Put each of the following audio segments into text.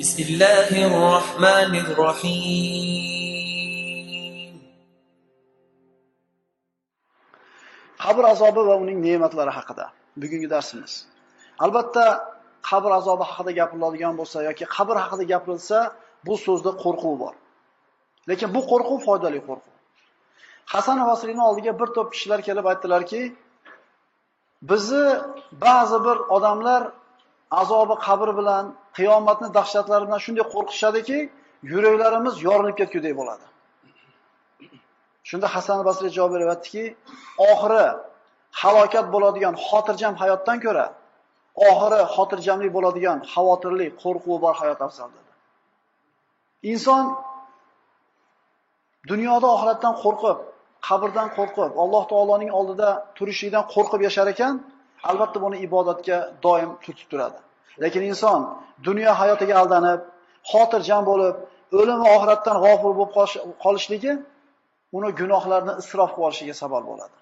بسم الله الرحمن الرحيم qabr azobi va uning ne'matlari haqida bugungi darsimiz. Albatta, qabr azobi haqida gapiriladigan bo'lsa yoki qabr haqida gapirilsa, bu so'zda qo'rquv bor. Lekin bu qo'rquv foydali qo'rquv. Hasan Basriyning oldiga bir to'p kishilar kelib aytdilarki, bizni ba'zi bir odamlar azobi qabr bilan, qiyomatni dahshatlari bilan shunday qo'rqishadiki, yuraklarimiz yorilib ketgudek bo'ladi. Shunda Hasan Basriy javob beryaptiki, oxiri halokat bo'ladigan xotirjam hayotdan ko'ra, oxiri xotirjamlik bo'ladigan xavotirli, qo'rquvi bor hayot afzal dedi. Inson dunyoda oxiratdan qo'rqib, qabrdan qo'rqib, Alloh taoloning oldida turishlikdan qo'rqib yashar ekan, albatta buni ibodatga doim turtib turadi. Lekin inson dunyo hayotiga aldanib, xotirjam bo'lib, o'lim va oxiratdan g'ofil bo'lib qolishligi uni gunohlarni isrof qilib olishiga sabab bo'ladi.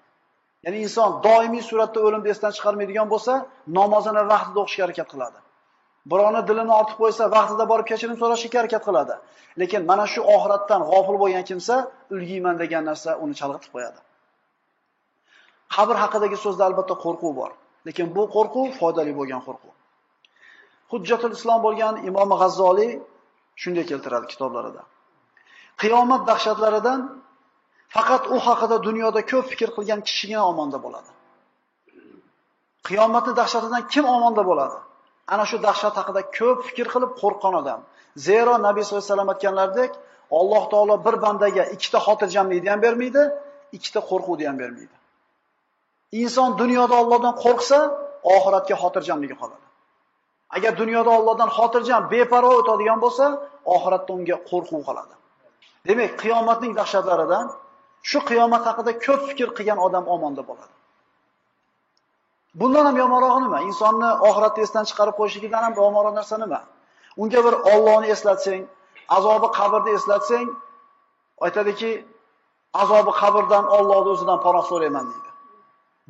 Ya'ni inson doimiy suratda o'limni esdan chiqarmaydigan bo'lsa, namozini vaqtida o'qishga harakat qiladi. Birovni dilini ortib qo'ysa, vaqtida borib kechirim so'rashga harakat qiladi. Lekin mana shu oxiratdan g'ofil bo'lgan kimsa ulgiyman degan narsa uni chalg'itib qo'yadi. Qabr haqidagi so'zda albatta qo'rquv bor, lekin bu qo'rquv foydali bo'lgan qo'rquv. Hujjatul Islom bo'lgan Imom G'azzoliy shunday keltiradi kitoblarida. Qiyomat dahshatlaridan faqat u haqida dunyoda ko'p fikr qilgan kishigina omonda bo'ladi. Qiyomatni dahshatidan kim omonda bo'ladi? Ana shu dahshat haqida ko'p fikr qilib qo'rqqan odam. Zero Nabiy sollallohu alayhi vasallam aytganlaridek, Alloh taolo bir bandaga ikkita xotirjamlikni ham bermaydi, ikkita qo'rquvni ham bermaydi. Inson dunyoda Allohdan qo'rqsa, oxiratga xotirjamligi qoladi. Agar dunyoda Allohdan xotirjam, beparvo o'tadigan bo'lsa, oxiratda unga qo'rquv qoladi. Demak, qiyomatning dahshatlaridan shu qiyomat haqida ko'p fikr qilgan odam omonda bo'ladi. Bundan ham yomonrog'i nima? Insonni oxiratni esdan chiqarib qo'yishligidan ham yomonroq narsa nima? Unga bir Allohni eslatsang, azobi qabrni eslatsang, aytadiki, azobi qabrdan Allohning o'zidan panoh so'rayman deydi.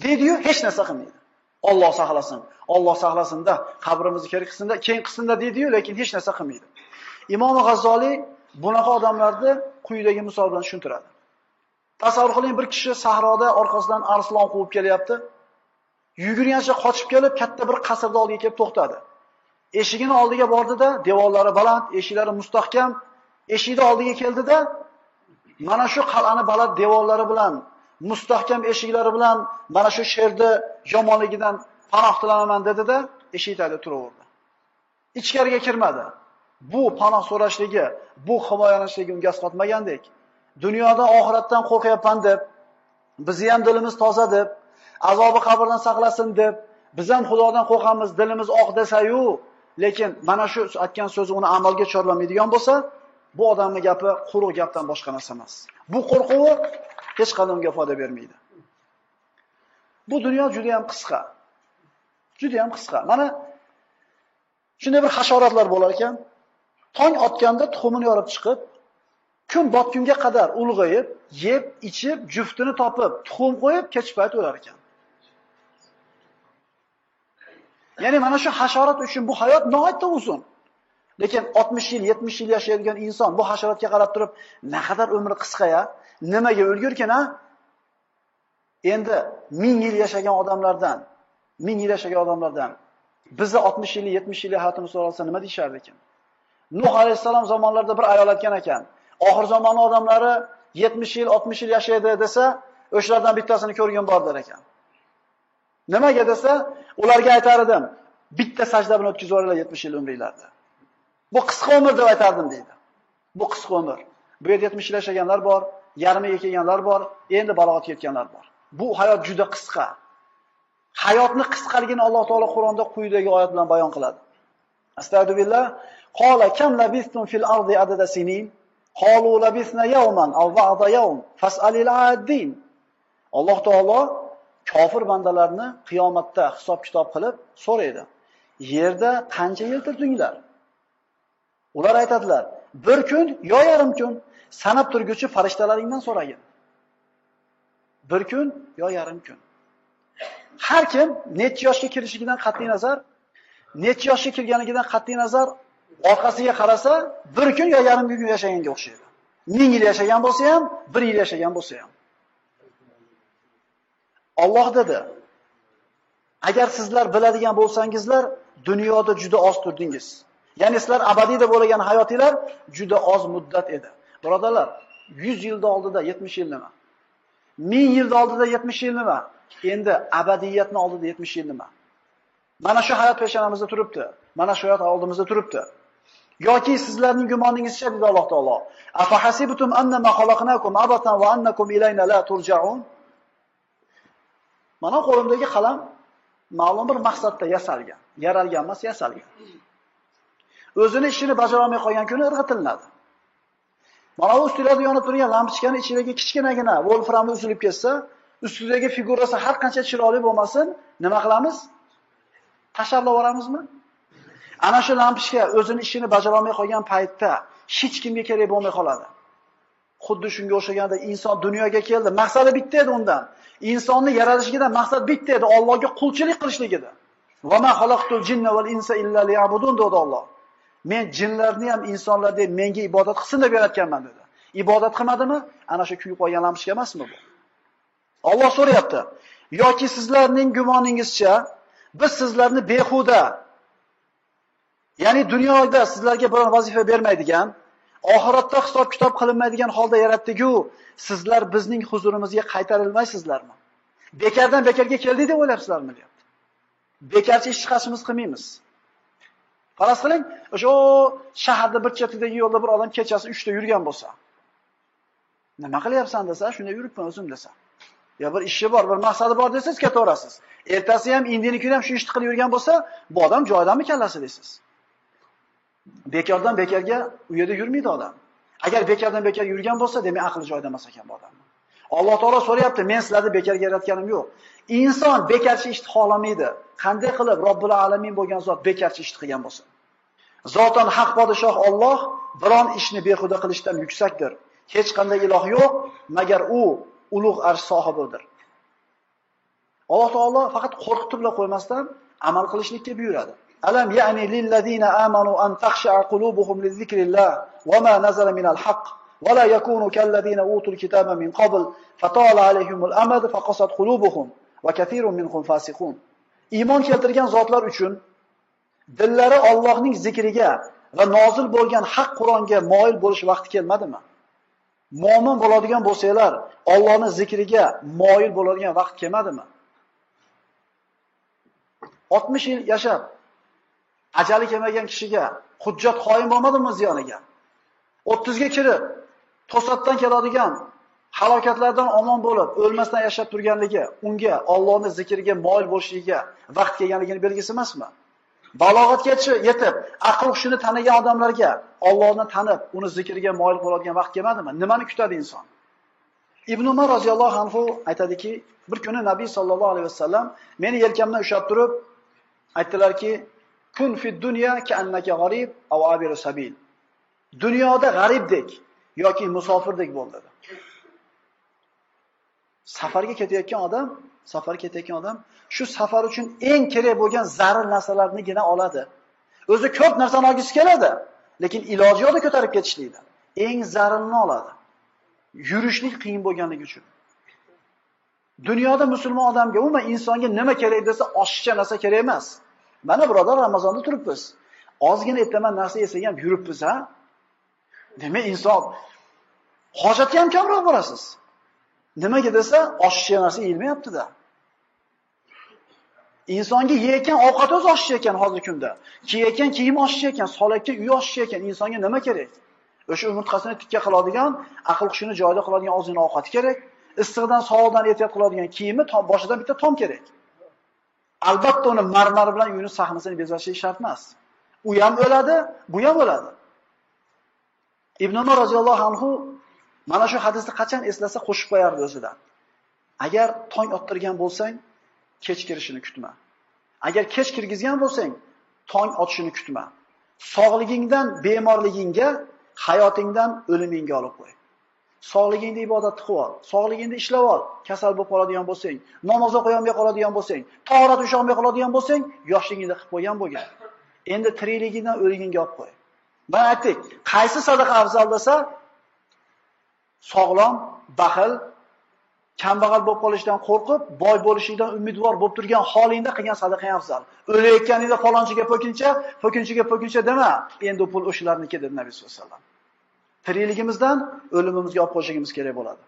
Dediyu hech narsa qilmaydi. Alloh saqlasin, Alloh saqlasinda, qabrimizni kerak qilsinda, keyin keng qilsin-da deydi-yu, lekin hech narsa qilmaydi. Imom G'azzoliy bunaqa odamlarni quyidagi misol bilan tushuntiradi. Tasavvur qiling, bir kishi sahroda orqasidan arslon quvib kelyapti. Yugurgancha qochib kelib, katta bir qasrda oldiga kelib to'xtadi. Eshigini oldiga bordida, devorlari baland, eshiklari mustahkam, eshikni oldiga keldida, mana shu qal'ani baland devorlari bilan, mustahkam eshiklari bilan mana shu sherni yomonligidan panoh tilanaman dedi-da, eshik tagida turaverdi. Ichkariga kirmadi. Bu panoh so'rashligi, bu himoyalanishligi unga asqotmagandek. dunyodan oxiratdan qo'rqyapman deb, bizni ham dilimiz toza deb, azobi qabrdan saqlasin deb, biz ham Xudodan qo'rqamiz, dilimiz oq desa-yu, lekin mana shu aytgan so'zi uni amalga chorlamaydigan bo'lsa, bu odamning gapi quruq gapdan boshqa narsa emas. Bu qo'rquvi hech qanday foyda bermaydi. Bu dunyo juda ham qisqa. Juda ham qisqa. Mana shunday bir hasharotlar bo'lar ekan, tong otganda tuxumini yorib chiqib, kun botgunga qadar ulg'ayib, yeb, ichib, juftini topib, tuxum qo'yib, kech payt o'lar ekan. Ya'ni mana shu hasharot uchun bu hayot nihoyatda uzun. Lekin 60 yil, 70 yil yashaydigan inson bu hasharotga qarab turib, naqadar umri qisqa-ya, nimaga o'lgurkin a? Endi 1000 yil yashagan odamlardan, 1000 yil yashagan odamlardan bizni 60 yillik 70 yillik hayotimiz so'ralsa nima deyishardi ekan? Nuh alayhissalom zamonlarida bir ayol aytgan ekan, oxir zamon odamlari 70 yil, 60 yil yashaydi desa, o'shalardan bittasini ko'rgan bor der ekan. Nimaga desa, ularga aytar edim, bitta sajda bilan o'tkazib yuboringlar 70 yil umringlarni. Bu qisqa umr deb aytardim deydi. Bu qisqa umr. Bu yerda 70 yil yashaganlar bor, yarmiga kelganlar bor, endi balog'atga yetganlar bor. Bu hayot juda qisqa. Hayotni qisqaligini Alloh taolo Qur'onda quyidagi oyat bilan bayon qiladi. Astagfirullah. Qala kam labistum fil ardi adada sinin? Qalu labisna yawman aw ba'da yawm fas'alil 'adin. Alloh taolo kofir bandalarni qiyomatda hisob-kitob qilib so'raydi. Yerda qancha yil turdinglar? Ular aytadilar, bir kun yo yarim kun sanab turguchi farishtalaringdan so'ragin. Bir kun yo yarim kun. Har kim necha yoshga kirishigidan qat'iy nazar, necha yoshga kirganligidan qat'iy nazar orqasiga qarasa, bir kun yo yarim kun yashaganga o'xshaydi. Ming yil yashagan bo'lsa ham, bir yil yashagan bo'lsa ham. Alloh dedi: Agar sizlar biladigan bo'lsangizlar, dunyoda juda oz turdingiz. Ya'ni sizlar abadiy deb o'ylagan hayotinglar juda oz muddat edi. Birodarlar, 100 yilda oldida 70 yil nima? 1000 yilda oldida 70 yil nima? Endi abadiyatni oldida 70 yil nima? Mana shu hayot peshonamizda turibdi. Mana shu hayot oldimizda turibdi. Yoki sizlarning gumoningizcha dedi Alloh taolo. afahasibutum annama xalaqnakum abatan va annakum ilayna la turja'un? Mana qo'limdagi qalam ma'lum bir maqsadda yasalgan, yaralgan emas, yasalgan. O'zini ishini bajara olmay qolgan kuni irg'itilinadi. Mana bu ustilarda yonib turgan lampochkani ichidagi kichkinagina volframni uzilib ketsa, ustidagi figurasi har qancha chiroyli bo'lmasin, nima qilamiz? Tashlab yuboramizmi? Ana shu lampochka o'zini ishini bajara olmay qolgan paytda hech kimga kerak bo'lmay qoladi. Xuddi shunga o'xshaganda inson dunyoga keldi. Maqsadi bitta edi undan. Insonni yaralishidan maqsad bitta edi, Allohga qulchilik qilishlik edi. Va ma Men jinlarni ham insonlarni menga ibodat qilsin deb yaratganman dedi. Ibodat qilmadimi? Ana shu kuyib qolgan lampochka emasmi bu? Alloh so'rayapti. Yoki sizlarning gumoningizcha biz sizlarni behuda ya'ni dunyoda sizlarga biror vazifa bermaydigan, oxiratda hisob kitob qilinmaydigan holda yaratdik-ku, sizlar bizning huzurimizga qaytarilmaysizlarmi? Bekardan bekarga keldik deb o'ylabsizlarmi deyapti. Bekarchi ish chiqashimiz qilmaymiz. Faraz qiling, o'sha shaharda bir chetidagi yo'lda bir odam kechasi 3 yurgan bo'lsa. Nima qilyapsan desa, shunda yuribman o'zim desa. Ya bir ishi bor, bir maqsadi bor desangiz ketaverasiz. Ertasi ham, indini kuni ham shu ishni qilib yurgan bo'lsa, bu odam joyidami kallasi deysiz. Bekordan bekorga u yerda yurmaydi odam. Agar bekordan bekor yurgan bo'lsa, demak aqli joyida emas ekan bu odam. Alloh taolo so'rayapti, men sizlarni bekorga yaratganim yo'q. Inson bekarchi ishni xohlamaydi. Qanday qilib Robbil alamin bo'lgan zot bekarchi ishni qilgan bo'lsin? Zotan haq podshoh Alloh biron ishni behuda qilishdan yuksakdir. Hech qanday iloh yo'q, magar u ulug' arsh sohibidir. Alloh taolo faqat qo'rqitib qo'ymasdan amal qilishlikka buyuradi. Alam ya'ni lil ladina amanu an takhsha'a qulubuhum li zikrillah wa ma nazala minal haqq va la yakunu kal ladina utul kitaba min qabl fatala alayhimul amad faqasat qulubuhum va kathirun minhum fasiqun. Iymon keltirgan zotlar uchun dillari Allohning zikriga va nozil bo'lgan haq Qur'onga moyil bo'lish vaqti kelmadimi? Mo'min bo'ladigan bo'lsanglar, Allohning zikriga moyil bo'ladigan vaqt kelmadimi? 60 yil yashab ajali kelmagan kishiga hujjat qoyim bo'lmadimi ziyoniga? 30 ga kirib to'satdan keladigan halokatlardan omon bo'lib, o'lmasdan yashab turganligi unga Allohning zikriga moyil bo'lishligiga vaqt kelganligini belgisi emasmi? balog'atgacha yetib, aql hushini tanigan odamlarga Allohni tanib, uni zikriga moyil bo'ladigan vaqt kelmadimi? Nimani kutadi inson? Ibn Umar roziyallohu anhu aytadiki, bir kuni Nabiy sollallohu alayhi vasallam meni yelkamdan ushlab turib aytdilarki, kun fid dunya annaka g'arib aw abir sabil. Dunyoda g'aribdek yoki musofirdek bo'l dedi. Safarga ketayotgan odam, safar ketayotgan odam shu safar uchun eng kerak bo'lgan zarur narsalarnigina oladi. O'zi ko'p narsani olgisi keladi, lekin iloji yo'qda ko'tarib ketishlikda. Eng zarurini oladi. Yurishlik qiyin bo'lganligi uchun. Dunyoda musulmon odamga, umuman insonga nima kerak desa, oshiqcha narsa kerak emas. Mana birodar Ramazonda turibmiz. Ozgina ertaman narsa yesak ham yuribmiz, ha? Demak, inson hojatga ham kamroq borasiz. Nimaga desa, oshiqcha narsa yeyilmayapti-da. Insonga yeyotgan ovqat o'zi oshiqcha ekan hozirgi kunda. Kiyayotgan kiyim oshiqcha ekan, solayotgan uy oshiqcha ekan. Insonga nima kerak? O'sha umurtqasini tikka qiladigan, aql hushini joyida qiladigan ozgina ovqat kerak. Issiqdan, sovuqdan ehtiyot qiladigan kiyimi boshidan bitta tom kerak. Albatta uni marmar bilan uyini sahnasini bezash shart emas. U ham o'ladi, bu ham o'ladi. Ibn Umar roziyallohu anhu mana shu hadisni qachon eslasa qo'shib qo'yardi o'zidan. Agar tong ottirgan bo'lsang, kech kirishini kutma. Agar kech kirgizgan bo'lsang, tong otishini kutma. Sog'ligingdan bemorligingga, hayotingdan o'limingga olib qo'y. Sog'ligingda ibodat qilib ol, sog'ligingda ishlab ol. Kasal bo'lib qoladigan bo'lsang, namoz o'qiy olmay qoladigan bo'lsang, tahorat usha olmay qoladigan bo'lsang, yoshligingda qilib qo'ygan bo'lgan. Endi tirikligingdan o'ligingga olib qo'y. Mana aytdik, qaysi sadaqa afzal desa, sog'lom, baxil, kambag'al bo'lib qolishdan qo'rqib, boy bo'lishingdan umidvor bo'lib turgan holingda qilgan sadaqang afzal. O'layotganingda falonchiga po'kincha, po'kinchiga po'kincha dema, endi pul o'shalarniki dedi Nabiy sollallohu alayhi vasallam. Tirikligimizdan o'limimizga olib qo'yishimiz kerak bo'ladi.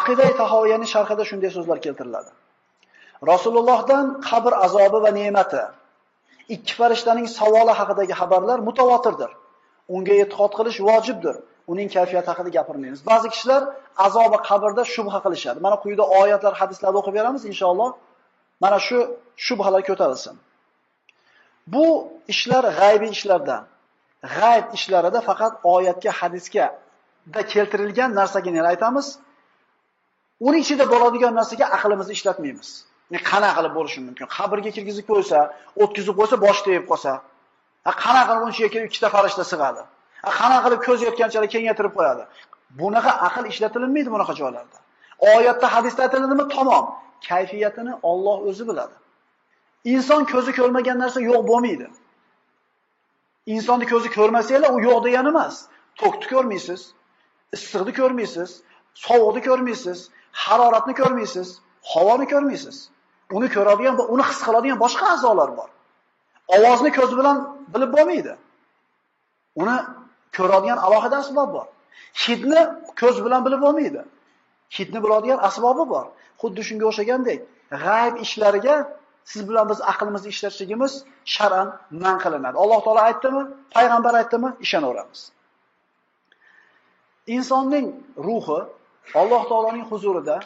Aqida Tahoviyaning sharhida shunday so'zlar keltiriladi. Rasulullohdan qabr azobi va ne'mati, ikki farishtaning savoli haqidagi xabarlar mutawatirdir. Unga e'tiqod qilish vojibdir. Uning kayfiyati haqida gapirmaymiz. Ba'zi kishilar azobi qabrda shubha qilishadi. Mana quyida oyatlar, hadislarni o'qib beramiz inshaalloh. Mana shu shubhalar ko'tarilsin. Bu ishlar g'aybiy ishlardan. G'ayb ishlarida faqat oyatga, hadisga da keltirilgan narsaga aytamiz. Uning ichida bo'ladigan narsaga aqlimizni ishlatmaymiz. qanaqa qilib bo'lishi mumkin? Qabrga kirgizib qo'ysa, o'tkazib qo'ysa, bosh tegib qolsa. Qanaqa qilib uncha kelib ikkita farishta sig'adi? Qanaqa qilib ko'z yetganchalik kengaytirib qo'yadi? Bunaqa aql ishlatilmaydi bunaqa joylarda. Oyatda, hadisda aytiladimi? Tamom. Kayfiyatini Alloh o'zi biladi. Inson ko'zi ko'rmagan narsa yo'q bo'lmaydi. Insonni ko'zi ko'rmasanglar, u yo'q degani emas. To'kni ko'rmaysiz, issiqni ko'rmaysiz, sovuqni ko'rmaysiz, haroratni ko'rmaysiz, havoni ko'rmaysiz. Uni ko'radigan va uni his qiladigan boshqa a'zolar bor. Ovozni ko'z bilan bilib bo'lmaydi. Uni ko'radigan alohida asbob bor. Hidni ko'z bilan bilib bo'lmaydi. Hidni biladigan asbobi bor. Xuddi shunga o'xshagandek, g'ayb ishlariga siz bilan biz aqlimizni ishlatishimiz shar'an man qilinadi. Alloh taolo aytdimi, payg'ambar aytdimi, ishonaveramiz. Insonning ruhi Alloh taoloning huzurida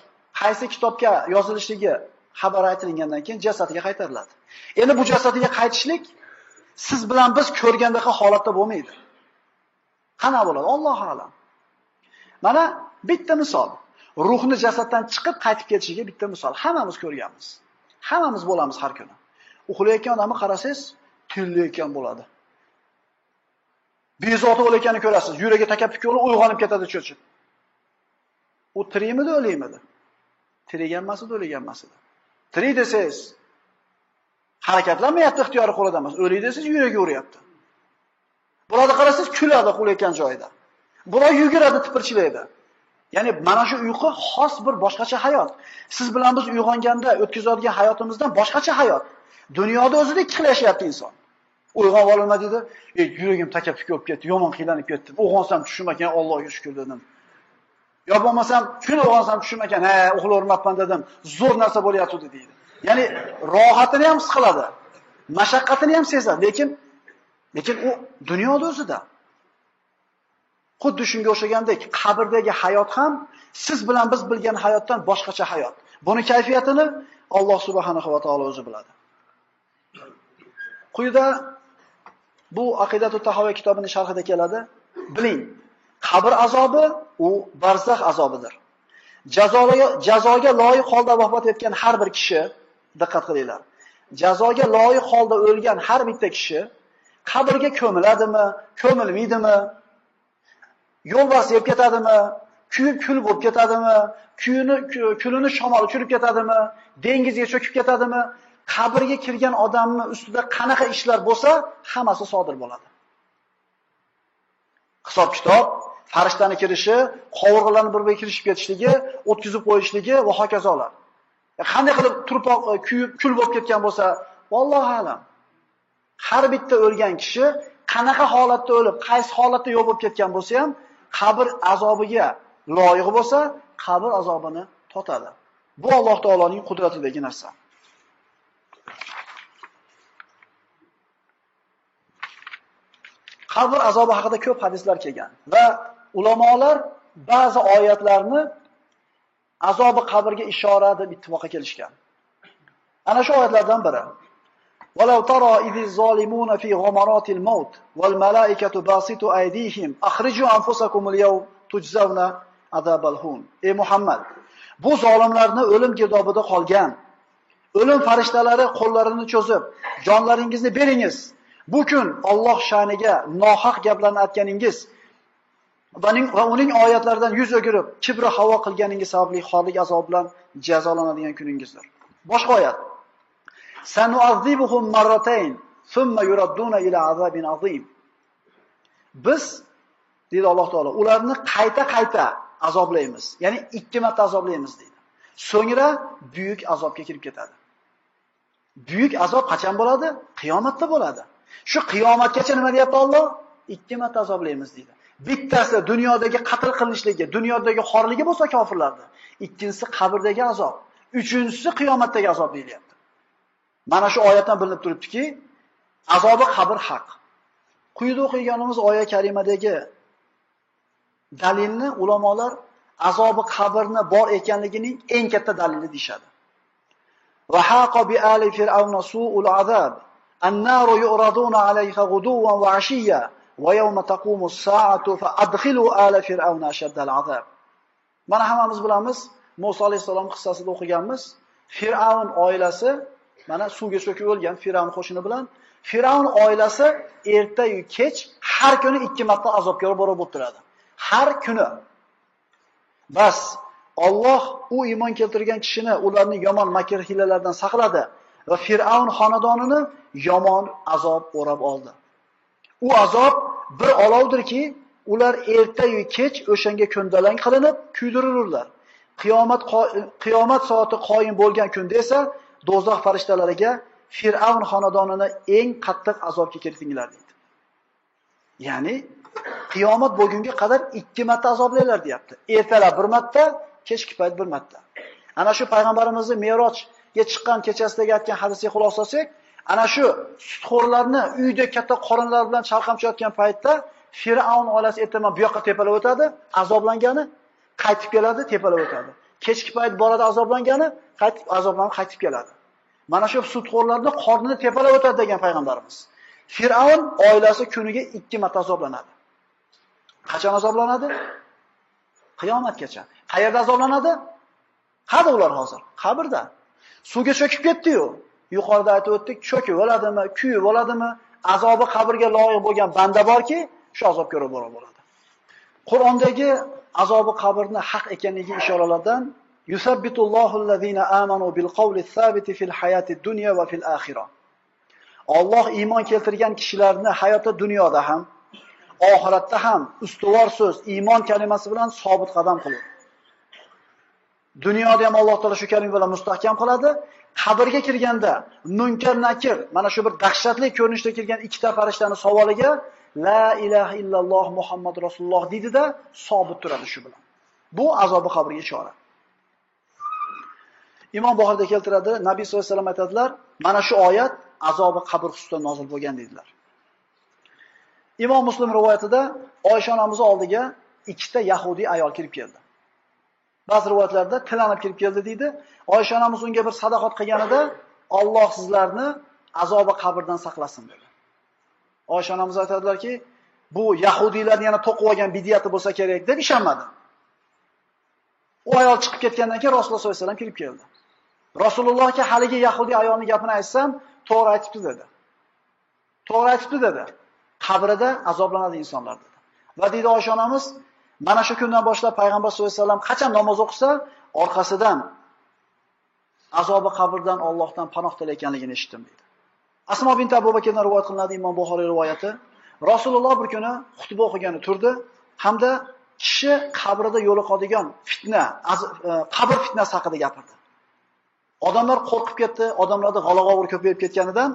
qaysi kitobga yozilishligi xabar aytilgandan keyin jasadiga qaytariladi. Endi bu jasadiga qaytishlik siz bilan biz ko'rgandaqa holatda bo'lmaydi. Qana bo'ladi? Alloh a'lam. Mana bitta misol. Ruhni jasaddan chiqib qaytib ketishiga bitta misol. Hammamiz ko'rganmiz. Hammamiz bo'lamiz har kuni. Uxlayotgan odamni qarasangiz, tillayotgan bo'ladi. Bezovta bo'layotganini ko'rasiz. Yuragi takappuk bo'lib uyg'onib ketadi cho'chib. U tirikmidi, o'likmidi? Tirik emas edi, o'lgan emas edi. Tirik desangiz, harakatlanmayapti ixtiyori qo'lida emas. O'lik desangiz, yuragi uryapti. Bularni qarasangiz, kuladi uxlayotgan joyida. Bular yuguradi, tipirchilaydi. Ya'ni mana shu uyqu xos bir boshqacha hayot. Siz bilan biz uyg'onganda o'tkazadigan hayotimizdan boshqacha hayot. Dunyoda o'zida ikki xil yashayapti inson. Uyg'onib olma dedi, "Ey, yuragim takappuk bo'lib ketdi, yomon qiynalib ketdi. Uyg'onsam tushim ekan, Allohga shukr dedim." Yo bo'lmasam, shuni uyg'onsam tushim ekan, "Ha, uxlolmabman dedim. Zo'r narsa bo'lyapti" deydi. Ya'ni rohatini ham his qiladi. Mashaqqatini ham sezadi, lekin lekin u dunyoda o'zida. Xuddi shunga o'xshagandek, qabrdagi hayot ham siz bilan biz bilgan hayotdan boshqacha hayot. Buni kayfiyatini Alloh subhanahu va taolo o'zi biladi. Quyida bu Aqidatu Tahoviy kitobining sharhida keladi. Biling, qabr azobi u barzax azobidir. Jazoga jazoga loyiq holda vafot etgan har bir kishi, diqqat qilinglar. Jazoga loyiq holda o'lgan har bitta kishi qabrga ko'miladimi, ko'milmaydimi, yo'lbars yeb ketadimi, kuyib kul bo'lib ketadimi, kuyini kulini shamol uchirib ketadimi, dengizga cho'kib ketadimi, qabrga kirgan odamni ustida qanaqa ishlar bo'lsa, hammasi sodir bo'ladi. Hisob kitob, farishtani kirishi, qovurg'alarni bir-biriga kirishib ketishligi, o'tkazib qo'yishligi va hokazolar. Qanday qilib turpoq e, kuyib kul bo'lib ketgan bo'lsa, vallohu alam. Har bitta o'lgan kishi qanaqa holatda o'lib, qaysi holatda yo'q bo'lib ketgan bo'lsa ham, qabr azobiga loyiq bo'lsa, qabr azobini totadi. Bu Alloh taoloning qudratidagi narsa. Qabr azobi haqida ko'p hadislar kelgan va ulamolar ba'zi oyatlarni azobi qabrga ishora deb ittifoqqa kelishgan. Ana shu oyatlardan biri. ولو ترى إذ الظالمون في غمرات الموت والملائكة باسط أيديهم أخرجوا أنفسكم اليوم تجزون عذاب الهون Ey Muhammad bu zolimlarni o'lim girdobida qolgan o'lim farishtalari qo'llarini cho'zib jonlaringizni beringiz bu kun Alloh sha'niga nohaq gaplarni aytganingiz va uning oyatlaridan yuz o'girib kibri havo qilganingiz sababli xorlik azob bilan jazolanadigan kuningizdir boshqa oyat Sanu'azzibuhum marratayn summa yuradduna ila azabin azim. Biz deydi Alloh taolo, ularni qayta-qayta azoblaymiz. Ya'ni ikki marta azoblaymiz deydi. So'ngra buyuk azobga kirib ketadi. Buyuk azob qachon bo'ladi? Qiyomatda bo'ladi. Shu qiyomatgacha nima deyapti Alloh? Ikki marta azoblaymiz deydi. Bittasi dunyodagi qatl qilinishligi, dunyodagi xorligi bo'lsa kofirlarda. Ikkinchisi qabrdagi azob. Uchinchisi qiyomatdagi azob deyilyapti. Mana shu oyatdan bilinib turibdiki, azobi qabr haq. Quyida o'qiganimiz oya karimadagi dalilni ulamolar azobi qabrni bor ekanligining eng katta dalili deyshadi. Va haqa bi ali fir'auna su'ul azab. An-naru yu'raduna 'alayha ghuduwan wa 'ashiyya va yawma taqumu as-sa'atu fa adkhilu azab. Mana hammamiz bilamiz, Musa alayhisalom qissasida o'qiganmiz. Fir'avn oilasi mana suvga cho'kib o'lgan Fir'avn qo'shini bilan Fir'avn oilasi erta-yu kech har kuni ikki marta azobga borib o'tiradi. Har kuni. Bas Alloh u iymon keltirgan kishini ularning yomon makr hilalardan saqladi va Fir'avn xonadonini yomon azob o'rab oldi. U azob bir olovdirki, ular erta-yu kech o'shanga ko'ndalang qilinib kuydirilurlar. Qiyomat qiyomat soati qoyim bo'lgan kunda esa do'zax farishtalariga Fir'avn xonadonini eng qattiq azobga kiritinglar deydi. Ya'ni qiyomat bo'lgunga qadar ikki marta azoblaylar deyapti. Ertalab bir marta, kechki payt bir marta. Ana shu payg'ambarimizni Merojga chiqqan kechasidagi aytgan hadisga xulosasak, ana shu sutxo'rlarni uyda katta qorinlar bilan chalqamchayotgan paytda Fir'avn oilasi ertaman bu yoqqa tepalab o'tadi, azoblangani qaytib keladi, tepalab o'tadi. Kechki payt boradi azoblangani, qaytib azoblanib qaytib keladi. Mana shu sudxo'rlarni qornini tepalab o'tadi degan payg'ambarimiz. Fir'avn oilasi kuniga 2 marta azoblanadi. Qachon azoblanadi? Qiyomatgacha. Qayerda azoblanadi? Qada ular hozir? Qabrda. Suvga cho'kib ketdi-yu. Yuqorida aytib o'tdik, cho'kib o'ladimi, kuyib o'ladimi? Azobi qabrga loyiq bo'lgan banda borki, shu azob ko'rib bo'ladi. Qur'ondagi azobi qabrni haq ekanligiga ishoralardan يثبت allazina amanu آمنوا بالقول thabiti fil hayati الدنيا وفي fil akhirah. Alloh iymon keltirgan kishilarni hayotda dunyoda ham, oxiratda ham ustuvor so'z, iymon kalimasi bilan sobit qadam qiladi. Dunyoda ham Alloh taolo shu kalima bilan mustahkam qiladi. Qabrga kirganda munkar nakir, mana shu bir dahshatli ko'rinishda kirgan ikkita farishtani savoliga la ilaha illalloh Muhammad rasululloh deydida sobit turadi shu bilan. Bu azobi qabrga ishora. Imom Buxoriyda keltiradi, Nabiy sollallohu alayhi vasallam aytadilar, mana shu oyat azobi qabr xususida nozil bo'lgan dedilar. Imom Muslim rivoyatida Oysha onamiz oldiga ikkita yahudiy ayol kirib keldi. Ba'zi rivoyatlarda tilanib kirib keldi deydi. Oysha onamiz unga bir sadoqat qilganida Alloh sizlarni azobi qabrdan saqlasin dedi. Oysha onamiz aytadilarki, bu yahudiylarni yana to'qib olgan bidiyati bo'lsa kerak deb ishonmadi. U ayol chiqib ketgandan keyin Rasululloh sollallohu alayhi vasallam kirib keldi. Rasulullohga haligi yahudiy ayolni gapini aytsam, to'g'ri aytibdi dedi. To'g'ri aytibdi dedi. Qabrida azoblanadi insonlar dedi. Va deydi Oysha onamiz, mana shu kundan boshlab payg'ambar sollallohu alayhi vasallam qachon namoz o'qisa, orqasidan azobi qabrdan Allohdan panoh tilayotganligini eshitdim dedi. Asmo bint Abu Bakrdan rivoyat qilinadi Imom Buxoriy rivoyati. Rasululloh bir kuni xutba o'qigani turdi hamda kishi qabrida yo'liqadigan fitna, e, qabr fitnasi haqida gapirdi. Odamlar qo'rqib ketdi, odamlarda g'alag'ovur ko'payib ketganidan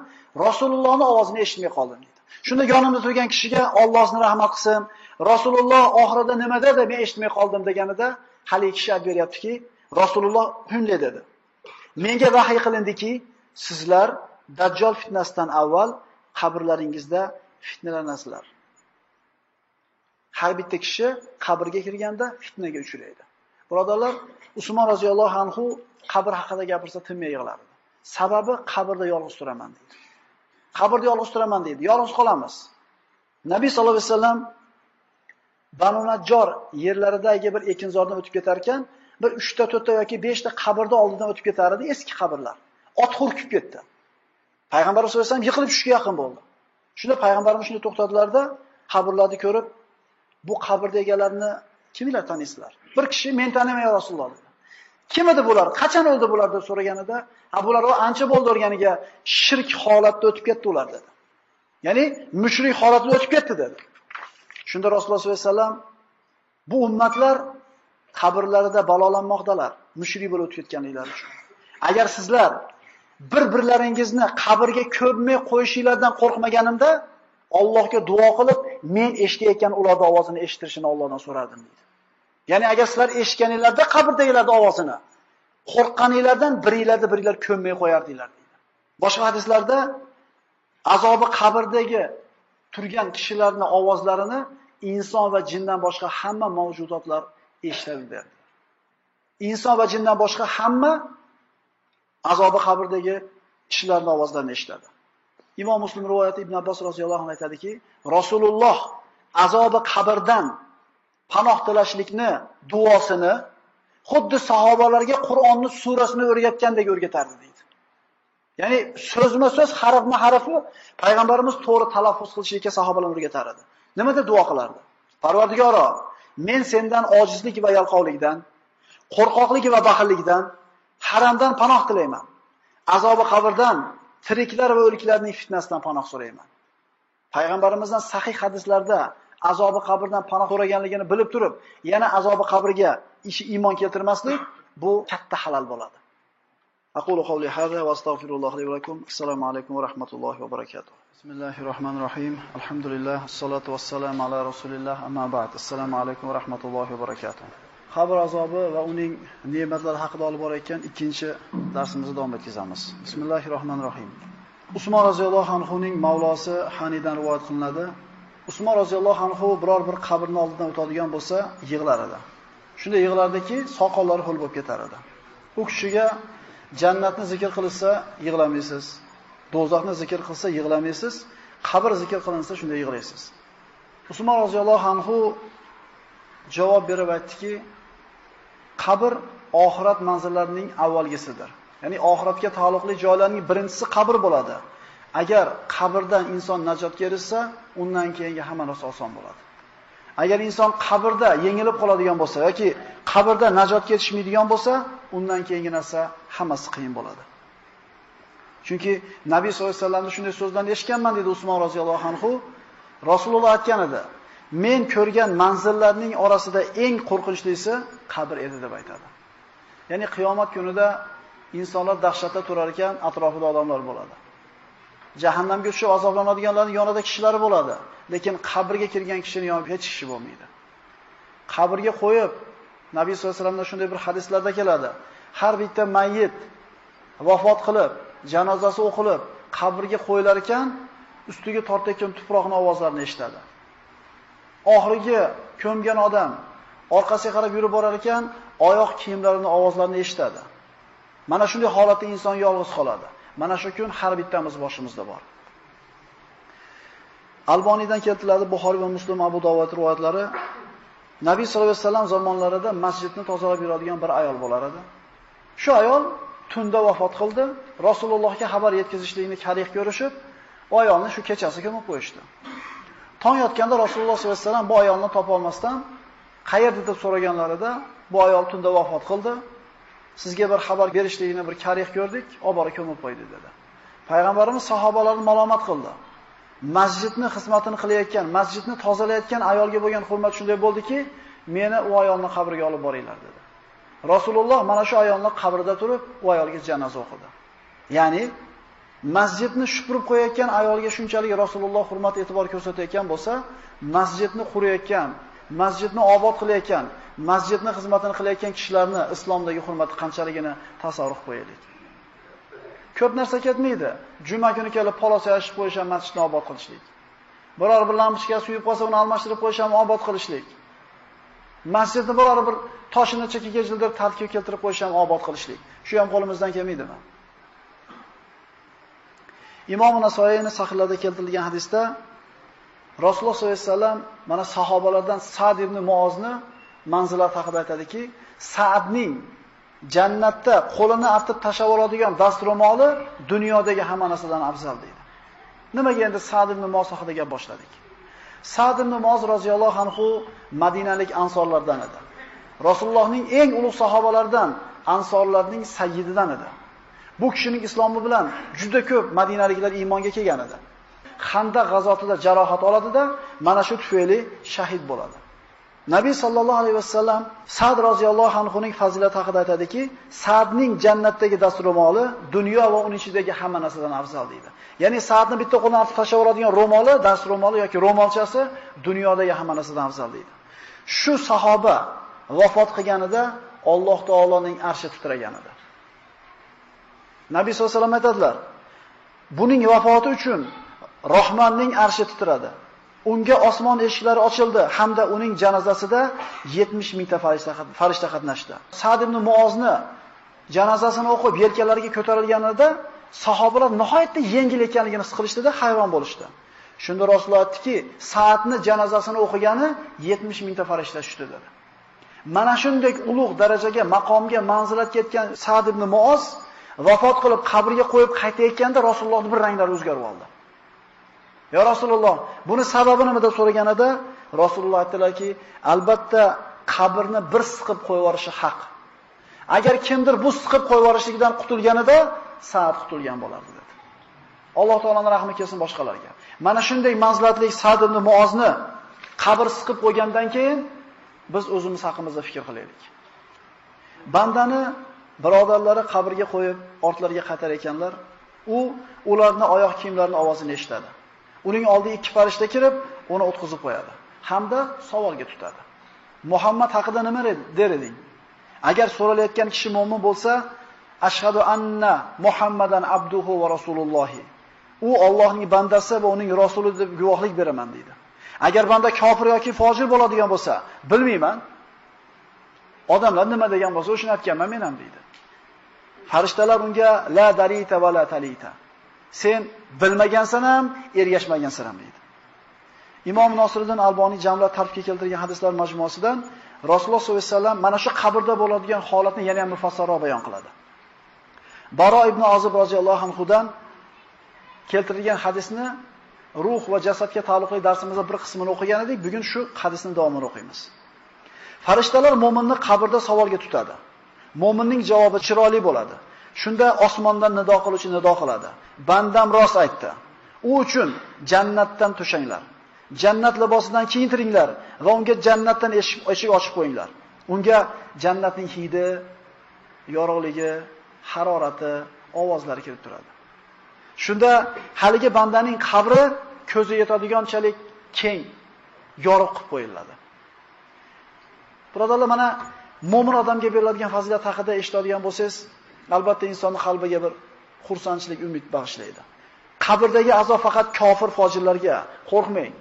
Rasulullohning ovozini eshitmay qoldim dedi. Shunda yonimda turgan kishiga Alloh rahmat qilsin, Rasululloh oxirida nima dedi, men eshitmay qoldim deganida, hali kishi aytib beryaptiki, Rasululloh shunday dedi. Menga vahiy qilindiki, sizlar Dajjal fitnasidan avval qabrlaringizda fitnalanasizlar. Har bitta kishi qabrga kirganda fitnaga uchraydi. Birodarlar, Usmon roziyallohu anhu qabr haqida gapirsa tinmay yig'lardi. Sababi qabrda yolg'iz turaman deydi. Qabrda yolg'iz turaman deydi. Yolg'iz qolamiz. Nabiy sallallohu alayhi vasallam Banu Najjor yerlaridagi bir ekinzordan o'tib ketar ekan, bir 3 ta, 4 ta yoki 5 ta oldidan o'tib ketar edi, eski qabrlar. Ot hurkib ketdi. Payg'ambar sallallohu alayhi vasallam yiqilib tushishga yaqin bo'ldi. Shunda payg'ambarimiz shunday to'xtadilarda, qabrlarni ko'rib, bu qabrni egalarini kimlar taniysizlar? Bir kishi men tanimay Rasululloh dedi. Kim edi bular? Qachon o'ldi bular deb so'raganida, "Ha bular ancha bo'ldi o'rganiga, shirk holatda o'tib ketdi ular" dedi. Ya'ni mushrik holatida o'tib ketdi dedi. Shunda Rasululloh sollallohu alayhi vasallam bu ummatlar qabrlarida balolanmoqdalar, mushrik bo'lib o'tib ketganliklari uchun. Agar sizlar bir-birlaringizni qabrga ko'mmay qo'yishinglardan qo'rqmaganimda, Allohga duo qilib, men eshitayotgan ularning ovozini eshittirishini Allohdan so'rardim deydi. Ya'ni agar sizlar eshitganinglarda qabrdagilarning ovozini qo'rqqaninglardan biringlarni biringlar ko'mmay qo'yardinglar deydi. Boshqa hadislarda azobi qabrdagi turgan kishilarning ovozlarini inson va jindan boshqa hamma mavjudotlar eshitadi. Inson va jindan boshqa hamma azobi qabrdagi kishilarning ovozlarini eshitadi. Imom Muslim rivoyati Ibn Abbos roziyallohu anhu aytadiki, Rasululloh azobi qabrdan panoh tilashlikni duosini xuddi sahobalarga Qur'onni surasini o'rgatgandek o'rgatardi deydi. Ya'ni so'zma-so'z, harfma-harfi payg'ambarimiz to'g'ri talaffuz qilishlikka sahobalarga o'rgatar edi. Nima deb duo qilardi? Parvardigoro, men sendan ojizlik va yalqovlikdan, qo'rqoqlik va baxillikdan, haramdan panoh tilayman. Azobi qabrdan, tiriklar va o'liklarning fitnasidan panoh so'rayman. Payg'ambarimizdan sahih hadislarda azobi qabrdan panoh so'raganligini bilib turib, yana azobi qabrga ishi iymon keltirmaslik bu katta halol bo'ladi. Aqulu qawli hadha va astagfirulloh li. Assalomu alaykum va rahmatullohi va barakatuh. Bismillahir rohmanir rohim. Alhamdulillah, assalatu vassalamu ala rasulilloh Amma ba'd. Assalomu alaykum va rahmatullohi va barakatuh. Qabr azobi va uning ne'matlari haqida olib borayotgan ikkinchi darsimizni davom etkazamiz. bismillahi rohmanir rohim. Usmon roziyallohu anhuning mavlosi Hanidan rivoyat qilinadi. Usmon roziyallohu anhu biror bir qabrni oldidan o'tadigan bo'lsa, yig'lar edi. Shunda yig'lardiki, soqollari ho'l bo'lib ketar edi. U kishiga jannatni zikr qilsa yig'lamaysiz, do'zaxni zikr qilsa yig'lamaysiz, qabr zikr qilinsa shunda yig'laysiz. Usmon roziyallohu anhu javob berib aytdiki, qabr oxirat manzillarining avvalgisidir. Ya'ni oxiratga taalluqli joylarning birinchisi qabr bo'ladi. Agar qabrdan inson najotga erishsa, undan keyingi hamma narsa oson bo'ladi. Agar inson qabrda yengilib qoladigan bo'lsa yoki qabrda najotga ketishmaydigan bo'lsa, undan keyingi narsa hammasi qiyin bo'ladi. Chunki Nabiy sollallohu alayhi vasallamning shunday so'zdan eshitganman dedi Usmon roziyallohu anhu. Rasululloh aytgan edi: "Men ko'rgan manzillarning orasida eng qo'rqinchlisi qabr edi" deb aytadi. Ya'ni qiyomat kunida insonlar dahshatda turar ekan, atrofida odamlar bo'ladi. Jahannamga tushib azoblanadiganlarning yonida kishilari bo'ladi, lekin qabrga kirgan kishini yonida hech kishi bo'lmaydi. Qabrga qo'yib, Nabiy sollallohu alayhi vasallamdan shunday bir hadislarda keladi. Har bitta mayyit vafot qilib, janozasi o'qilib, qabrga qo'yilar ekan, ustiga tortayotgan tuproqning ovozlarini eshitadi. Oxirgi ko'mgan odam orqasiga qarab yurib borar ekan, oyoq kiyimlarining ovozlarini eshitadi. Mana shunday holatda inson yolg'iz qoladi. Mana shu kun har bittamiz boshimizda bor. Alboniydan keltiriladi Buxoriy va Muslim Abu Dovud rivoyatlari. Nabiy sollallohu alayhi vasallam zamonlarida masjidni tozalab yuradigan bir ayol bo'lar edi. Shu ayol tunda vafot qildi. Rasulullohga xabar yetkazishlikni kariq ko'rishib, u ayolni shu kechasi ko'mib qo'yishdi. Tong yotganda Rasululloh sollallohu alayhi vasallam bu ayolni topa olmasdan qayerda deb so'raganlarida, bu ayol tunda vafot qildi. Sizga bir xabar berishligini bir karih ko'rdik, olib borib ko'mib qo'ydi dedi. Payg'ambarimiz sahobalarni malomat qildi. Masjidni xizmatini qilayotgan, masjidni tozalayotgan ayolga bo'lgan hurmat shunday bo'ldiki, meni u ayolni qabriga olib boringlar dedi. Rasululloh mana shu ayolni qabrida turib, u ayolga janoza o'qidi. Ya'ni masjidni shupurib qo'yayotgan ayolga shunchalik Rasululloh hurmat e'tibor ko'rsatayotgan bo'lsa, masjidni qurayotgan, masjidni obod qilayotgan, masjidni xizmatini qilayotgan kishilarni islomdagi hurmati qanchaligini tasavvur qo'yaylik. Ko'p narsa ketmaydi. Juma kuni kelib palos yashib qo'yish ham masjidni obod qilishlik. Biror bir lampochka suyib qolsa, uni almashtirib qo'yish ham obod qilishlik. Masjidni biror bir toshini chekiga jildirib tartibga keltirib qo'yish ham obod qilishlik. Shu ham qo'limizdan kelmaydimi? Imom Nasoiyning sahihlarida keltirilgan hadisda Rasululloh sollallohu alayhi vasallam mana sahobalardan Sa'd ibn Muozni manzilat haqida aytadiki, Sa'dning jannatda qo'lini artib tashlab oladigan dastro'moli dunyodagi hamma narsadan afzal deydi. Nimaga endi Sa'd ibn Muoz haqida gap boshladik? Sa'd ibn Muoz roziyallohu anhu Madinalik ansorlardan edi. Rasulullohning eng ulug' sahobalaridan, ansorlarning sayyididan edi. Bu kishining islomi bilan juda ko'p Madinaliklar iymonga kelgan edi. Xandaq g'azotida jarohat oladida, mana shu tufayli shahid bo'ladi. Nabiy sallallohu alayhi vasallam Sa'd roziyallohu anhuning fazilati haqida aytadiki, Sa'dning jannatdagi dastro'moli dunyo va uning ichidagi hamma narsadan afzal deydi. Ya'ni Sa'dni bitta qo'ldan tashlab oladigan ro'moli, dastro'moli yoki ro'molchasi dunyodagi hamma narsadan afzal deydi. Shu sahoba vafot qilganida Alloh taoloning arshi titragan edi. Nabiy sollallohu alayhi vasallam aytadilar: "Buning vafoti uchun Rahmonning arshi titradi. Unga osmon eshiklari ochildi hamda uning janozasida 70 mingta farishta qatnashdi. Sa'd ibn Muozni janozasini o'qib yelkalariga ko'tarilganida sahobalar nihoyatda yengil ekanligini his qilishdida hayron bo'lishdi. Shunda Rasululloh aytdiki, Sa'dni janozasini o'qigani 70 mingta farishta tushdi dedi. Mana shunday ulug' darajaga, maqomga, manzilatga yetgan Sa'd ibn Muoz vafot qilib qabrga qo'yib qaytayotganda Rasulullohning bir ranglari o'zgarib oldi. "Ya Rasululloh, buni sababi nima deb so'raganida Rasululloh aytdilarki, albatta qabrni bir siqib qo'yib yuborishi haq. Agar kimdir bu siqib qo'yib yuborishlikdan qutulganida Sa'd qutulgan bo'lardi dedi. Alloh taolaning rahmi kelsin boshqalarga. Mana shunday manzilatli Sa'd ibn Muozni qabr siqib qo'ygandan keyin biz o'zimiz haqimizda fikr qilaylik. Bandani birodarlari qabrga qo'yib, ortlariga qatar ekanlar, u ularning oyoq kiyimlarining ovozini eshitadi. Uning oldiga ikki farishta kirib, uni o'tkazib qo'yadi hamda savolga tutadi. Muhammad haqida nima der eding? Agar so'ralayotgan kishi mu'min bo'lsa, ashhadu anna Muhammadan abduhu va rasulullohi. U Allohning bandasi va uning rasuli deb guvohlik beraman deydi. Agar banda kofir yoki fojir bo'ladigan bo'lsa, bilmayman. Odamlar nima degan bo'lsa, o'shini aytganman men ham deydi. Farishtalar unga la darita va la talita. Sen bilmagansan ham, ergashmagansan ham deydi. Imom Nosiriddin Alboniy jamla tartibga keltirgan hadislar majmuasidan Rasululloh sollallohu alayhi vasallam mana shu qabrda bo'ladigan holatni yana ham mufassarroq bayon qiladi. Baro ibn Ozib roziyallohu anhudan keltirilgan hadisni ruh va jasadga taalluqli darsimizda bir qismini o'qigan edik. Bugun shu hadisni davomini o'qiymiz. Farishtalar mo'minni qabrda savolga tutadi. Mo'minning javobi chiroyli bo'ladi. Shunda osmondan nido qiluvchi nido qiladi. Bandam rost aytdi. U uchun jannatdan to'shanglar. Jannat libosidan kiyintiringlar va unga jannatdan eshik ochib qo'yinglar. Unga jannatning hidi, yorug'ligi, harorati, ovozlari kirib turadi. Shunda haligi bandaning qabri ko'zi yetadiganchalik keng, yorug' qilib qo'yiladi. Birodarlar, mana mo'min odamga beriladigan fazilat haqida eshitadigan bo'lsangiz, albatta insonni qalbiga bir xursandchilik, umid bag'ishlaydi. Qabrdagi azob faqat kofir fojirlarga qo'rqmang.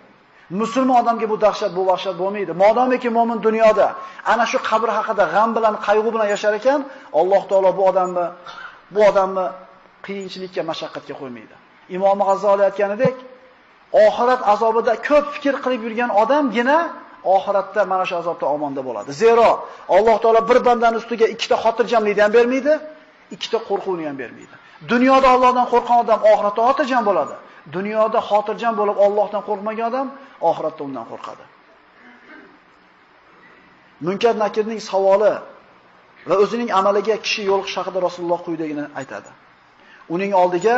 Musulmon odamga bu dahshat, bu vahshat bo'lmaydi. Modomiki mo'min dunyoda ana shu qabr haqida g'am bilan, qayg'u bilan yashar ekan, Alloh taolo bu odamni bu odamni qiyinchilikka, mashaqqatga qo'ymaydi. Imom G'azzoli aytganidek, oxirat azobida ko'p fikr qilib yurgan odamgina oxiratda mana shu azobdan omonda bo'ladi. Zero Alloh taolo bir bandani ustiga ikkita xotirjamlikni ham bermaydi, ikkita qo'rquvni ham bermaydi. Dunyoda Allohdan qo'rqgan odam oxiratda xotirjam bo'ladi. Dunyoda xotirjam bo'lib Allohdan qo'rqmagan odam oxiratda undan qo'rqadi. Munkar Nakirning savoli va o'zining amaliga kishi yo'liqish haqida Rasululloh quyidagini aytadi. Uning oldiga,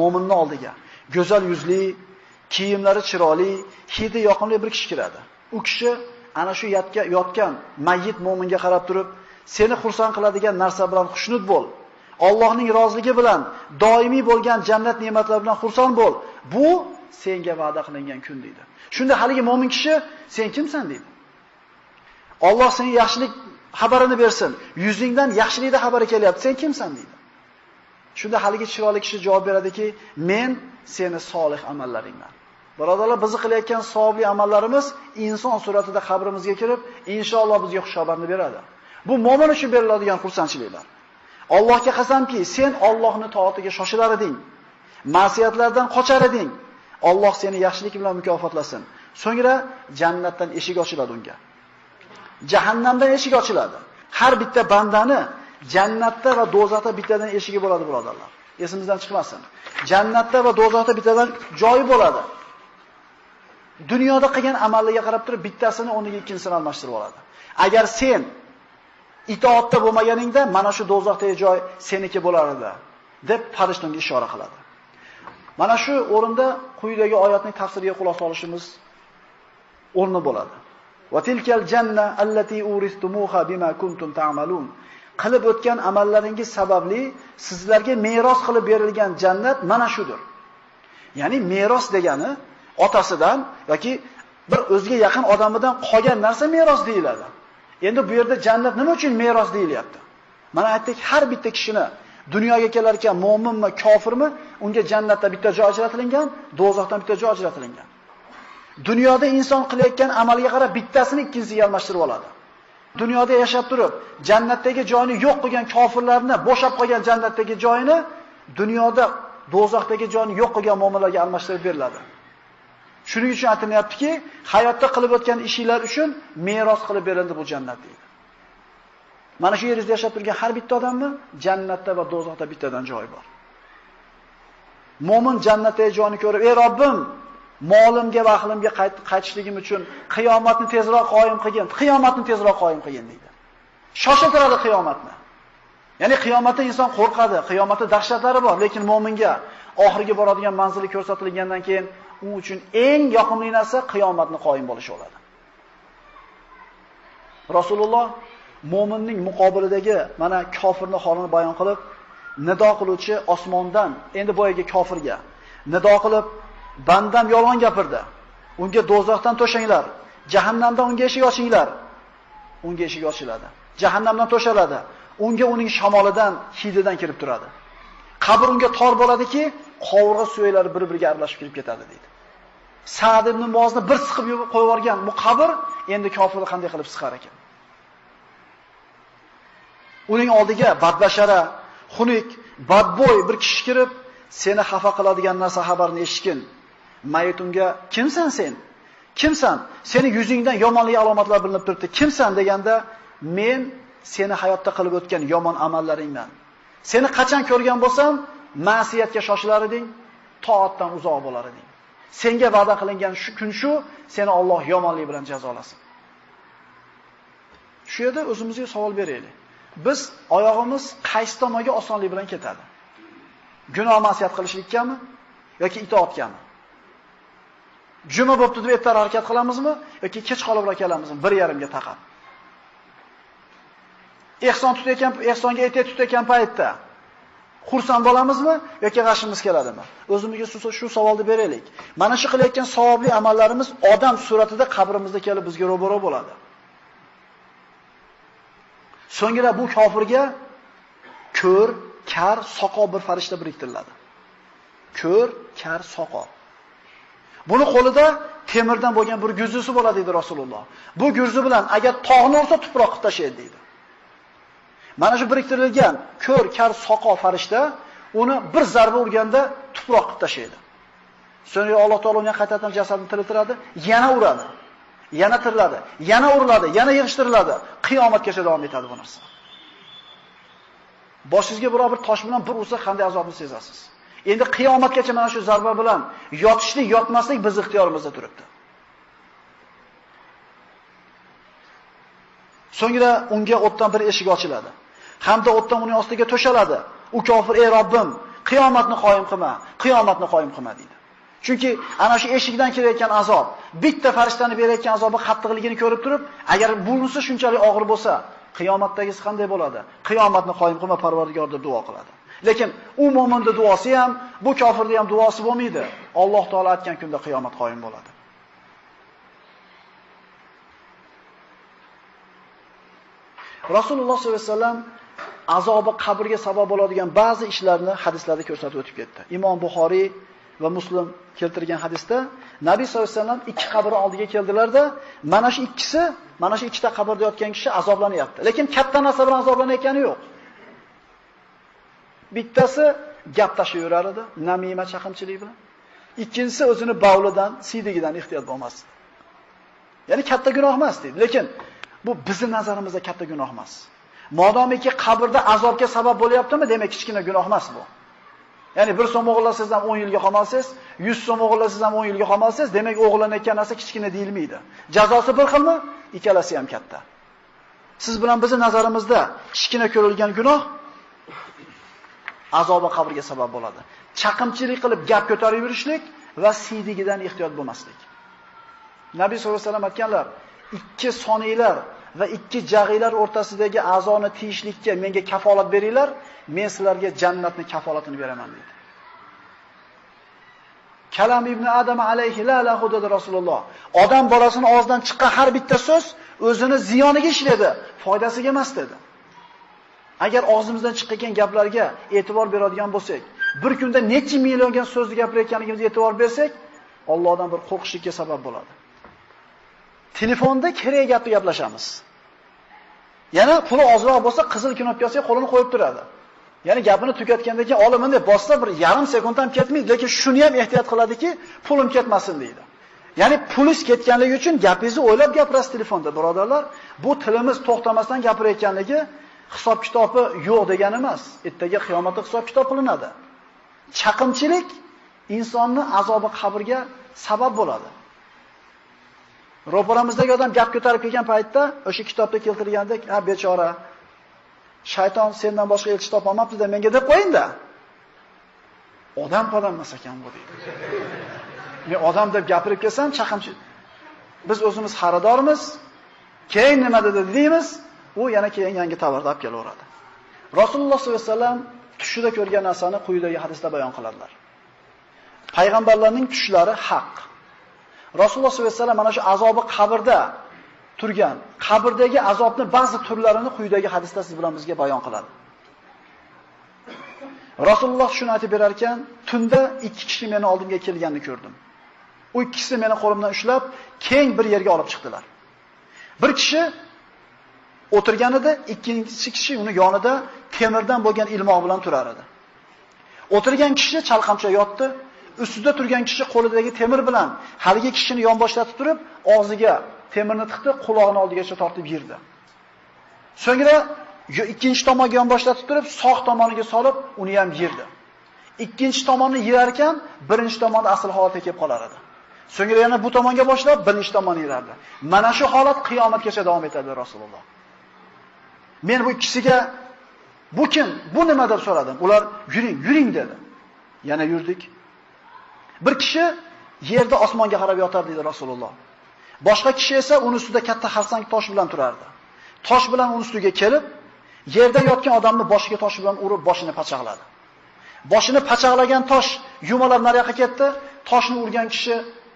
mo'minning oldiga go'zal yuzli, kiyimlari chiroyli, hidi yoqimli bir kishi kiradi. U kishi ana shu yotgan mayyit mo'minga qarab turib, seni xursand qiladigan narsa bilan xushnud bo'l. Allohning roziligi bilan doimiy bo'lgan jannat ne'matlari bilan xursand bo'l. Bu senga va'da qilingan kun deydi. Shunda haligi mo'min kishi sen kimsan deydi. Alloh senga yaxshilik xabarini bersin. Yuzingdan yaxshilikda xabari kelyapti. Sen kimsan deydi. Shunda haligi chiroyli kishi javob beradiki, men seni solih amallaringdan. Birodarlar, biz qilayotgan savobli amallarimiz inson suratida qabrimizga kirib, inshaalloh bizga xushobarni beradi. Bu mo'min uchun beriladigan xursandchiliklar. Allohga qasamki, sen Allohni toatiga shoshilar eding. Ma'siyatlardan qochar eding. Alloh seni yaxshilik bilan mukofotlasin. So'ngra jannatdan eshik ochiladi unga. Jahannamdan eshik ochiladi. Har bitta bandani jannatda va do'zaxda bittadan eshigi bo'ladi, birodarlar. Esimizdan chiqmasin. Jannatda va do'zaxda bittadan joyi bo'ladi. Dunyoda qilgan amalliga qarab turib bittasini o'rniga ikkinchisini almashtirib oladi. Agar sen itoatda bo'lmaganingda mana shu do'zaxdagi joy seniki bo'lar edi, deb farishtaga ishora qiladi. Mana shu o'rinda quyidagi oyatning tafsiriga quloq solishimiz o'rni bo'ladi. Va tilkal janna allati uristumuha bima kuntum ta'malun. Qilib o'tgan amallaringiz sababli sizlarga meros qilib berilgan jannat mana shudir. Ya'ni meros degani otasidan yoki bir o'ziga yaqin odamidan qolgan narsa meros deyiladi. Endi bu yerda jannat nima uchun meros deyilyapti? Mana aytdik, har bitta kishini dunyoga kelar ekan mu'minmi, kofirmi, unga jannatda bitta joy ajratilgan, do'zaxdan bitta joy ajratilgan. Dunyoda inson qilayotgan amalga qarab bittasini ikkinchisiga almashtirib oladi. Dunyoda yashab turib, jannatdagi joyini yo'q qilgan kofirlarni bo'shab qolgan jannatdagi joyini dunyoda do'zaxdagi joyini yo'q qilgan mu'minlarga almashtirib beriladi. Shuning uchun aytilyaptiki, hayotda qilib o'tgan ishinglar uchun meros qilib berildi bu jannat deydi. Mana shu yeringizda yashab turgan har bitta odamni jannatda va do'zaxda bittadan joyi bor. Mo'min jannatdagi joyini ko'rib, "Ey Robbim, molimga va ahlimga qaytishligim uchun qiyomatni tezroq qoyim qilgin, qiyomatni tezroq qoyim qilgin" deydi. Shoshiltiradi qiyomatni. Ya'ni qiyomatda inson qo'rqadi, qiyomatda dahshatlari bor, lekin mo'minga oxirgi boradigan manzili ko'rsatilgandan keyin u uchun eng yoqimli narsa qiyomatni qoyim bo'lishi bo'ladi. Rasululloh mo'minning muqobilidagi mana kofirni holini bayon qilib, nido qiluvchi osmondan, endi boyagi kofirga nido qilib, bandam yolg'on gapirdi. Unga do'zaxdan to'shanglar, jahannamdan unga eshik ochinglar. Unga eshik ochiladi. Jahannamdan to'shaladi. Unga uning shamolidan, hididan kirib turadi. Qabr unga tor bo'ladiki, qovurg'a suyaklari bir-biriga aralashib kirib ketadi deydi. Sa'd ibn Muozni bir siqib qo'yib yuborgan bu qabr endi kofirni qanday qilib siqar ekan? Uning oldiga badbashara, xunuk, badbo'y bir kishi kirib, seni xafa qiladigan narsa xabarini eshitgin. Mayit unga, "Kimsan sen? Kimsan? Seni yuzingdan yomonlik alomatlari bilinib turibdi. Kimsan?" deganda, "Men seni hayotda qilib o'tgan yomon amallaringman. Seni qachon ko'rgan bo'lsam, ma'siyatga shoshilar eding, toatdan uzoq bo'lar eding. Senga va'da qilingan shu kun shu, seni Alloh yomonlik bilan jazolasin." Shu yerda o'zimizga savol beraylik. Biz oyog'imiz qaysi tomonga osonlik bilan ketadi? Gunoh ma'siyat qilishlikkami yoki itoatgami? Juma bo'pti deb ertaroq harakat qilamizmi yoki kech qolibroq kelamizmi? 1.5 ga taqab. Ehson tutayotgan, ehsonga aytayotgan tutayotgan paytda xursand bo'lamizmi yoki g'ashimiz keladimi? O'zimizga shu savolni beraylik. Mana shu qilayotgan savobli amallarimiz odam suratida qabrimizda kelib bizga ro'baro bo'ladi. So'ngra bu kofirga ko'r, kar, soqo bir farishta biriktiriladi. Ko'r, kar, soqo. Buni qo'lida temirdan bo'lgan bir gurzusi bo'ladi dedi Rasululloh. Bu gurzi bilan agar tog'ni ursa tuproq qilib tashlaydi dedi. Mana shu biriktirilgan ko'r, kar, soqol farishta uni bir zarba urganda tuproq qilib tashlaydi. So'ngra Alloh taolo uning qaytadan jasadini tiriltiradi, yana uradi. yana tiriladi, yana uriladi, yana yig'ishtiriladi. Qiyomatgacha davom etadi bu narsa. Boshingizga biror bir tosh bilan bir ursa qanday azobni sezasiz? Endi qiyomatgacha mana shu zarba bilan yotishlik, yotmaslik biz ixtiyorimizda turibdi. So'ngra unga o'tdan bir eshik ochiladi. Hamda o'tdan uning ostiga to'shaladi. U kofir, "Ey Robbim, qiyomatni qoyim qilma, qiyomatni qoyim qilma" deydi. Chunki ana shu eshikdan kelayotgan azob, bitta farishtani berayotgan azobi qattiqligini ko'rib turib, agar bunisi shunchalik og'ir bo'lsa, qiyomatdagisi qanday bo'ladi? Qiyomatni qoyim qilma Parvardigor deb duo qiladi. Lekin u mo'minning duosi ham, bu kofirning ham duosi bo'lmaydi. Alloh taolo aytgan kunda qiyomat qoyim bo'ladi. Rasululloh sollallohu alayhi vasallam azobi qabrga sabab bo'ladigan ba'zi ishlarni hadislarda ko'rsatib o'tib ketdi. Imom Buxoriy va Muslim keltirgan hadisda Nabiy sollallohu alayhi vasallam ikki qabr oldiga keldilarda, mana shu ikkisi, mana shu ikkita qabrda yotgan kishi azoblanyapti. Lekin katta narsa bilan azoblanayotgani yo'q. Bittasi gap tashib yurar edi, namima chaqimchilik bilan. Ikkinchisi o'zini bavlidan, siydigidan ehtiyot bo'lmasdi. Ya'ni katta gunoh emas deydi. Lekin bu bizning nazarimizda katta gunoh emas. Modomiki qabrda azobga sabab bo'lyaptimi, demak kichkina gunoh emas bu. Ya'ni bir so'm o'g'irlasangiz ham 10 yilga qamalsiz, 100 so'm o'g'irlasangiz ham 10 yilga qamalsiz, demak o'g'irlanayotgan narsa kichkina deyilmaydi. Jazosi bir xilmi? Ikkalasi ham katta. Siz bilan bizning nazarimizda kichkina ko'rilgan gunoh azobi qabrga sabab bo'ladi. chaqimchilik qilib gap ko'tarib yurishlik va siydigidan ehtiyot bo'lmaslik. Nabiy sollallohu alayhi vasallam aytganlar, ikki soniylar va ikki jag'iylar o'rtasidagi a'zoni tiyishlikka menga kafolat beringlar, men sizlarga jannatni kafolatini beraman dedi. Kalam ibn Adam alayhi la lahu dedi Rasululloh. Odam bolasini og'zidan chiqqan har bitta so'z o'zini ziyoniga ishladi, foydasiga emas dedi. Agar og'zimizdan chiqqan gaplarga e'tibor beradigan bo'lsak, bir kunda necha millionga so'zni gapirayotganligimizga e'tibor bersak, Allohdan bir qo'rqishlikka sabab bo'ladi. Telefonda kerak gapni gaplashamiz. Yana puli ozroq bo'lsa, qizil knopkasiga qo'lini qo'yib turadi. Ya'ni gapini tugatgandan keyin olaman deb bossa bir yarim sekund ham ketmaydi, lekin shuni ham ehtiyot qiladiki, pulim ketmasin deydi. Ya'ni pulis ketganligi uchun gapingizni o'ylab gapirasiz telefonda, birodarlar. Bu tilimiz to'xtamasdan gapirayotganligi hisob kitobi yo'q degani emas. Ertaga qiyomatda hisob kitob qilinadi. Chaqimchilik insonni azobi qabrga sabab bo'ladi. Ro'paramizdagi odam gap ko'tarib kelgan paytda o'sha kitobda keltirgandek, ha bechora shayton sendan boshqa elchi topolmabdi-da menga deb qo'yinda. Odam qolmas ekan bu deydi. Men odam deb gapirib kelsam chaqimchi. Biz o'zimiz xaridormiz. Keyin nima dedi deymiz, u yana keyin yangi tovarni olib kelaveradi. Rasululloh sollallohu alayhi vasallam tushida ko'rgan narsani quyidagi hadisda bayon qiladilar. Payg'ambarlarning tushlari haq. Rasululloh sollallohu alayhi vasallam mana shu azobi qabrda turgan, qabrdagi azobni ba'zi turlarini quyidagi hadisda siz bilan bizga bayon qiladi. Rasululloh shuni aytib berar ekan, tunda ikki kishi meni oldimga kelganini ko'rdim. U ikkisi meni qo'limdan ushlab, keng bir yerga olib chiqdilar. Bir kishi o'tirgan edi, ikkinchi kishi uni yonida temirdan bo'lgan ilmoq bilan turar edi. O'tirgan kishi chalqamcha yotdi, ustida turgan kishi qo'lidagi temir bilan haligi kishini yonboshlatib turib, og'ziga temirni tiqdi, quloqini oldigacha tortib yirdi. So'ngra ikkinchi tomonga yonboshlatib turib, sog' tomoniga solib, uni ham yirdi. Ikkinchi tomonni yirar ekan, birinchi tomonda asl holatiga kelib qolar edi. So'ngra yana bu tomonga boshlab, birinchi tomonni yirardi. Mana shu holat qiyomatgacha davom etadi Rasululloh. Men bu ikkisiga bu kim? Bu nima deb so'radim. Ular yuring, yuring dedi. Yana yurdik. Bir kishi yerda osmonga qarab yotar dedi Rasululloh. Boshqa kishi esa uni ustida katta xarsang tosh bilan turardi. Tosh bilan uni ustiga kelib, yerda yotgan odamni boshiga tosh bilan urib boshini pachaqladi. Boshini pachaqlagan tosh yumalab nariyoqqa ketdi. Toshni urgan kishi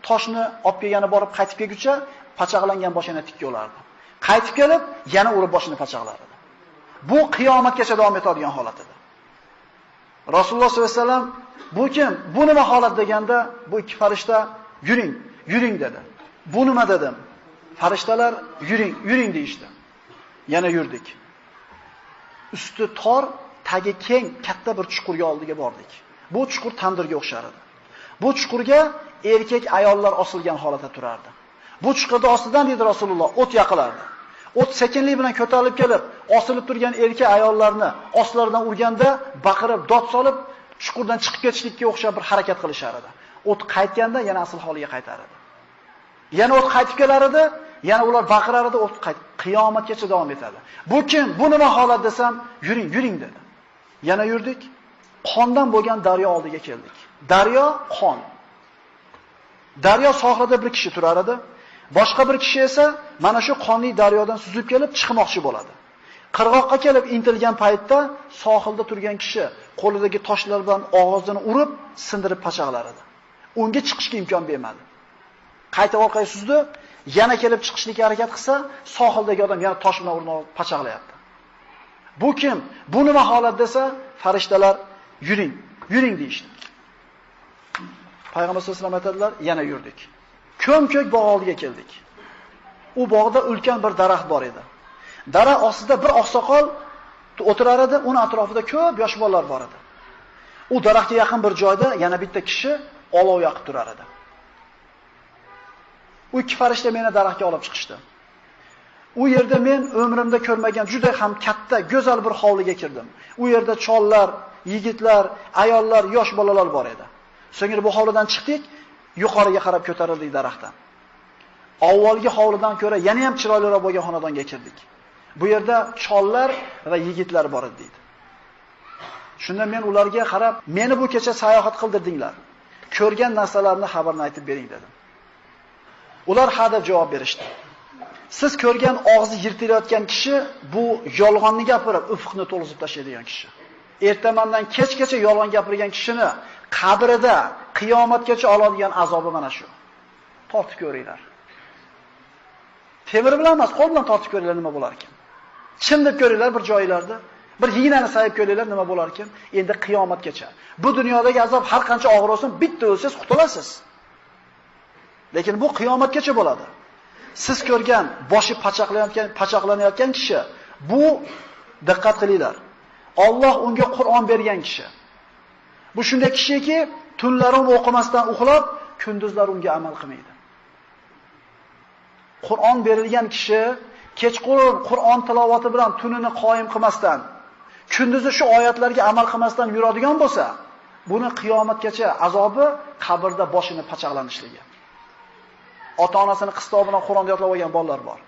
toshni olib kelgani borib qaytib kelguncha pachaqlangan boshini tikka olardi. Qaytib kelib, yana urib boshini pachaqlardi. Bu qiyomatgacha davom etadigan holat edi. Rasululloh sollallohu alayhi vasallam bu kim? Bu nima holat deganda bu ikki farishta yuring, yuring dedi. Bu nima dedim? Farishtalar yuring, yuring deyishdi. Yana yurdik. Usti tor, tagi keng, katta bir chuqurga oldiga bordik. Bu chuqur tandirga o'xshar edi. Bu chuqurga erkak ayollar osilgan holatda turardi. Bu chuqurda ostidan dedi Rasululloh o't yaqilardi. O't sekinlik bilan ko'tarilib kelib, osilib turgan erkak ayollarni oslaridan urganda baqirib, dod solib, chuqurdan chiqib ketishlikka o'xshab bir harakat qilishar edi. O't qaytganda yana asl holiga qaytar edi. Yana o't qaytib kelar edi, yana ular baqirar edi, o't qayt qiyomatgacha davom etadi. Bu kim? Bu nima holat desam, yuring, yuring dedi. Yana yurdik. Qondan bo'lgan daryo oldiga keldik. Daryo qon. Daryo sohilida bir kishi turar edi. Boshqa bir kishi esa mana shu qonli daryodan suzib kelib chiqmoqchi bo'ladi. Qirg'oqqa kelib intilgan paytda sohilda turgan kishi qo'lidagi toshlar bilan og'zini urib, sindirib pachaqlar edi. Unga chiqishga imkon bermadi. Qayta orqaga suzdi, yana kelib chiqishlikka harakat qilsa, sohildagi odam yana tosh bilan urib pachaqlayapti. Bu kim? Bu nima holat desa, farishtalar yuring, yuring deyishdi. Payg'ambar sollallohu alayhi vasallam aytadilar, yana yurdik. Ko'm-ko'k bog' oldiga keldik. U bog'da ulkan bir daraxt bor edi. Dara ostida bir oqsoqol o'tirar edi, uni atrofida ko'p yosh bolalar bor edi. U daraxtga yaqin bir joyda yana bitta kishi olov yoqib turar edi. U ikki farishta meni daraxtga olib chiqishdi. U yerda men umrimda ko'rmagan juda ham katta, go'zal bir hovliga kirdim. U yerda chollar, yigitlar, ayollar, yosh bolalar bor edi. So'ngra bu hovlidan chiqdik, yuqoriga qarab ko'tarildik daraxtdan. Avvalgi hovlidan ko'ra yana ham chiroyliroq bo'lgan xonadonga kirdik. Bu yerda chollar va yigitlar bor edi deydi. Shunda men ularga qarab, meni bu kecha sayohat qildirdinglar. Ko'rgan narsalarni xabarni aytib bering dedim. Ular ha deb javob berishdi. Siz ko'rgan og'zi yirtilayotgan kishi bu yolg'onni gapirib, ufqni to'lizib tashlaydigan kishi. Ertamandan kechgacha yolg'on gapirgan kishini qabrida qiyomatgacha oladigan azobi mana shu. Tortib ko'ringlar. Temir bilan emas, qo'l bilan tortib ko'ringlar nima bo'lar ekan. Chim deb ko'ringlar bir joylarda. Bir yig'inani sayib ko'ringlar nima bo'lar ekan? Endi qiyomatgacha. Bu dunyodagi azob har qancha og'ir bo'lsin, bitta o'lsangiz qutulasiz. Lekin bu qiyomatgacha bo'ladi. Siz ko'rgan boshi pachaqlanayotgan, pachaqlanayotgan kishi bu diqqat qilinglar. Alloh unga Qur'on bergan kishi. Bu shunday kishiki, tunlari o'qimasdan uxlab, kunduzlar unga amal qilmaydi. Qur'on berilgan kishi kechqurun Qur'on tilovati bilan tunini qoyim qilmasdan, kunduzi shu oyatlarga amal qilmasdan yuradigan bo'lsa, buni qiyomatgacha azobi qabrda boshini pachaqlanishligi. Ota-onasini qistob bilan Qur'onni yodlab olgan bolalar bor.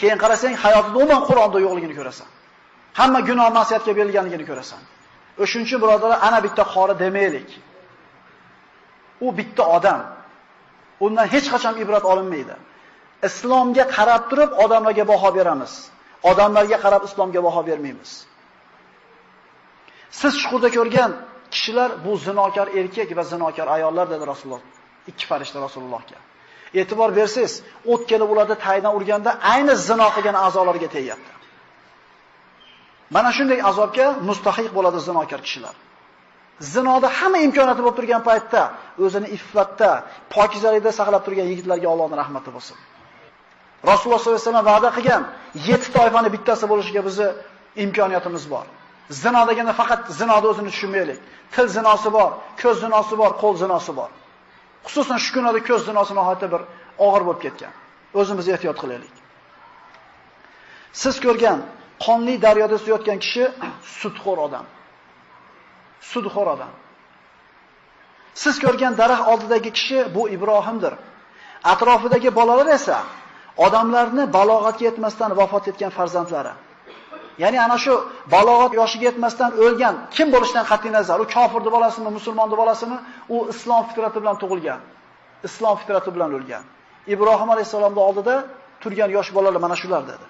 Keyin qarasang, hayotida umuman Qur'onda yo'qligini ko'rasan. Hamma gunoh ma'siyatga berilganligini ko'rasan. O'shuncha birodarlar, ana bitta qori demaylik. U bitta odam. Undan hech qachon ibrat olinmaydi. Islomga qarab turib odamlarga baho beramiz. Odamlarga qarab islomga baho bermaymiz. Siz chuqurda ko'rgan kishilar bu zinokor erkak va zinokor ayollar dedi Rasululloh. Ikki farishta Rasulullohga. E'tibor bersangiz, o't kelib ularda taydan urganda ayni zino qilgan a'zolarga tegyapti. Mana shunday azobga mustahiq bo'ladi zinokor kishilar. Zinoda hamma imkoniyati bo'lib turgan paytda o'zini iffatda, pokizalikda saqlab turgan yigitlarga Allohning rahmati bo'lsin. Rasululloh sollallohu alayhi vasallam va'da qilgan 7 toifani bittasi bo'lishiga bizi imkoniyatimiz bor. Zino deganda faqat zinoda o'zini tushunmaylik. Til zinosi bor, ko'z zinosi bor, qo'l zinosi bor. Xususan shu kunlarda ko'z zinosi nihoyatda bir og'ir bo'lib ketgan. O'zimiz ehtiyot qilaylik. Siz ko'rgan qonli daryoda suyotgan kishi sudxo'r odam. Sudxo'r odam. Siz ko'rgan daraxt oldidagi kishi bu Ibrohimdir. Atrofidagi bolalar esa odamlarni balog'atga yetmasdan vafot etgan farzandlari. Ya'ni ana shu balog'at yoshiga yetmasdan o'lgan kim bo'lishidan qat'iy nazar, u kofirni bolasimi, musulmonni bolasimi, u islom fitrati bilan tug'ilgan. Islom fitrati bilan o'lgan. Ibrohim alayhisolamning oldida turgan yosh bolalar mana shular dedi.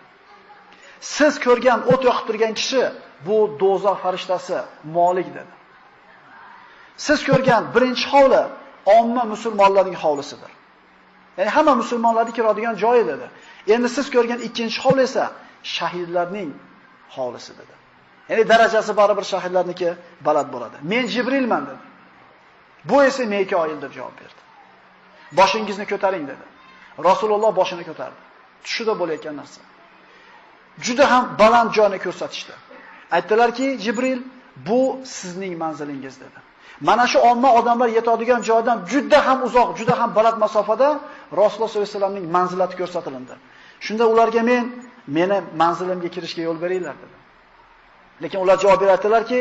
Siz ko'rgan o't yoqib turgan kishi bu do'zax farishtasi Molik dedi. Siz ko'rgan birinchi hovli omma musulmonlarning hovlisidir. Ya'ni hamma musulmonlarning kiradigan joyi dedi. Endi siz ko'rgan ikkinchi hovli esa shahidlarning hovlisi dedi. Ya'ni darajasi baribir shahidlarniki baland bo'ladi. Men Jibrilman dedi. Bu esa Mikoil deb javob berdi. Boshingizni ko'taring dedi. Rasululloh boshini ko'tardi. Tushida bo'layotgan narsa. Juda ham baland joyni ko'rsatishdi. Aytdilarki, Jibril, bu sizning manzilingiz dedi. Mana shu omma odamlar yetadigan joydan juda ham uzoq, juda ham baland masofada Rasululloh sollallohu alayhi vasallamning manzilati ko'rsatildi. Shunda ularga men meni manzilimga kirishga yo'l beringlar dedi. Lekin ular javob beradilarki,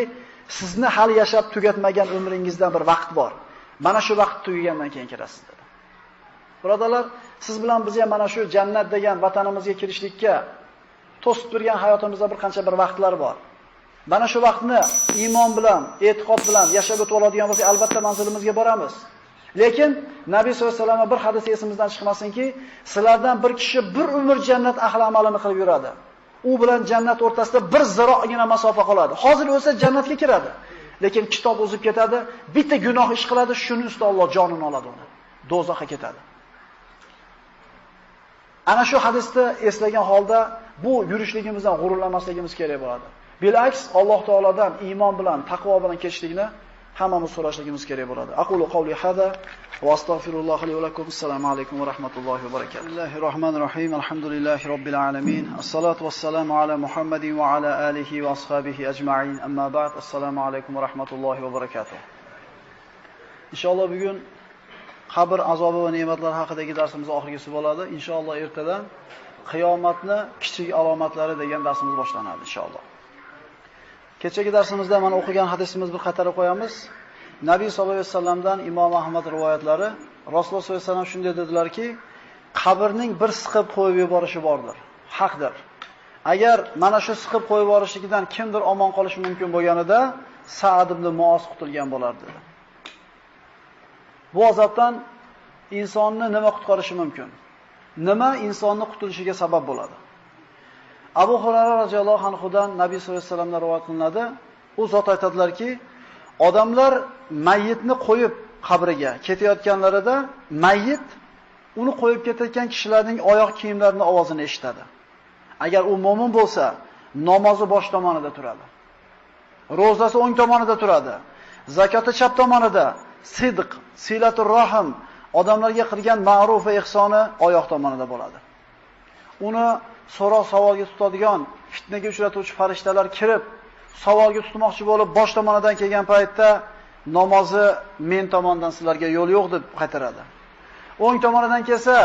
sizni hali yashab tugatmagan umringizdan bir vaqt bor. Mana shu vaqt tugagandan keyin kirasiz dedi. Birodalar, siz bilan biz ham mana shu jannat degan vatanimizga kirishlikka to'sib turgan hayotimizda bir qancha bir vaqtlar bor. Mana shu vaqtni iymon bilan, e'tiqod bilan yashab o'tadigan oladigan bo'lsak, albatta manzilimizga boramiz. Lekin Nabiy sollallohu alayhi vasallam bir hadis esimizdan chiqmasinki, sizlardan bir kishi bir umr jannat ahli amalini qilib yuradi. U bilan jannat o'rtasida bir ziro'gina masofa qoladi. Hozir o'lsa jannatga kiradi. Lekin kitob o'zib ketadi, bitta gunoh ish qiladi, shuni ustida Alloh jonini oladi uni. Dozoqqa ketadi. Ana shu hadisni eslagan holda bu yurishligimizdan g'ururlanmasligimiz kerak bo'ladi. Bilaks Alloh taoladan iymon bilan, taqvo bilan kechishlikni hammamiz so'rashligimiz kerak bo'ladi. Aqulu qawli hada va astagfirulloh li va lakum. Assalomu alaykum va rahmatullohi va barakatuh. Bismillahir rohmanir rohim. Alhamdulillahi robbil alamin. Assalatu vassalamu ala Muhammadin va ala alihi va ashabihi ajma'in. Amma ba'd. Assalomu alaykum va rahmatullohi va barakatuh. Inshaalloh bugun qabr azobi va ne'matlar haqidagi darsimiz oxirgisi bo'ladi. Inshaalloh ertadan qiyomatni kichik alomatlari degan darsimiz boshlanadi inshaalloh. Kechagi darsimizda mana o'qigan hadisimiz bir qatorga qo'yamiz. Nabiy sollallohu alayhi vasallamdan Imom Ahmad rivoyatlari Rasululloh sollallohu alayhi vasallam shunday dedilarki, qabrning bir siqib qo'yib yuborishi bordir. Haqdir. Agar mana shu siqib qo'yib yuborishligidan kimdir omon qolishi mumkin bo'lganida Sa'd ibn Muoz qutulgan bo'lardi. Bu azobdan insonni nima qutqarishi mumkin? Nima insonni qutulishiga sabab bo'ladi? Abu Hurayra radhiyallohu anhudan Nabiy sollallohu alayhi vasallamdan rivoyat qilinadi. U zot aytadilarki, odamlar mayyitni qo'yib qabriga ketayotganlarida mayyit uni qo'yib ketayotgan kishilarning oyoq kiyimlarining ovozini eshitadi. Agar u mo'min bo'lsa, namozi bosh tomonida turadi. Ro'zasi o'ng tomonida turadi. Zakoti chap tomonida, sidq, silatul rahim, odamlarga qilgan ma'ruf va ihsoni oyoq tomonida bo'ladi. Uni so'roq savolga tutadigan, fitnaga uchratuvchi farishtalar kirib, savolga tutmoqchi bo'lib, bosh tomonidan kelgan paytda namozi men tomondan sizlarga yo'l yo'q deb qaytaradi. O'ng tomonidan kelsa,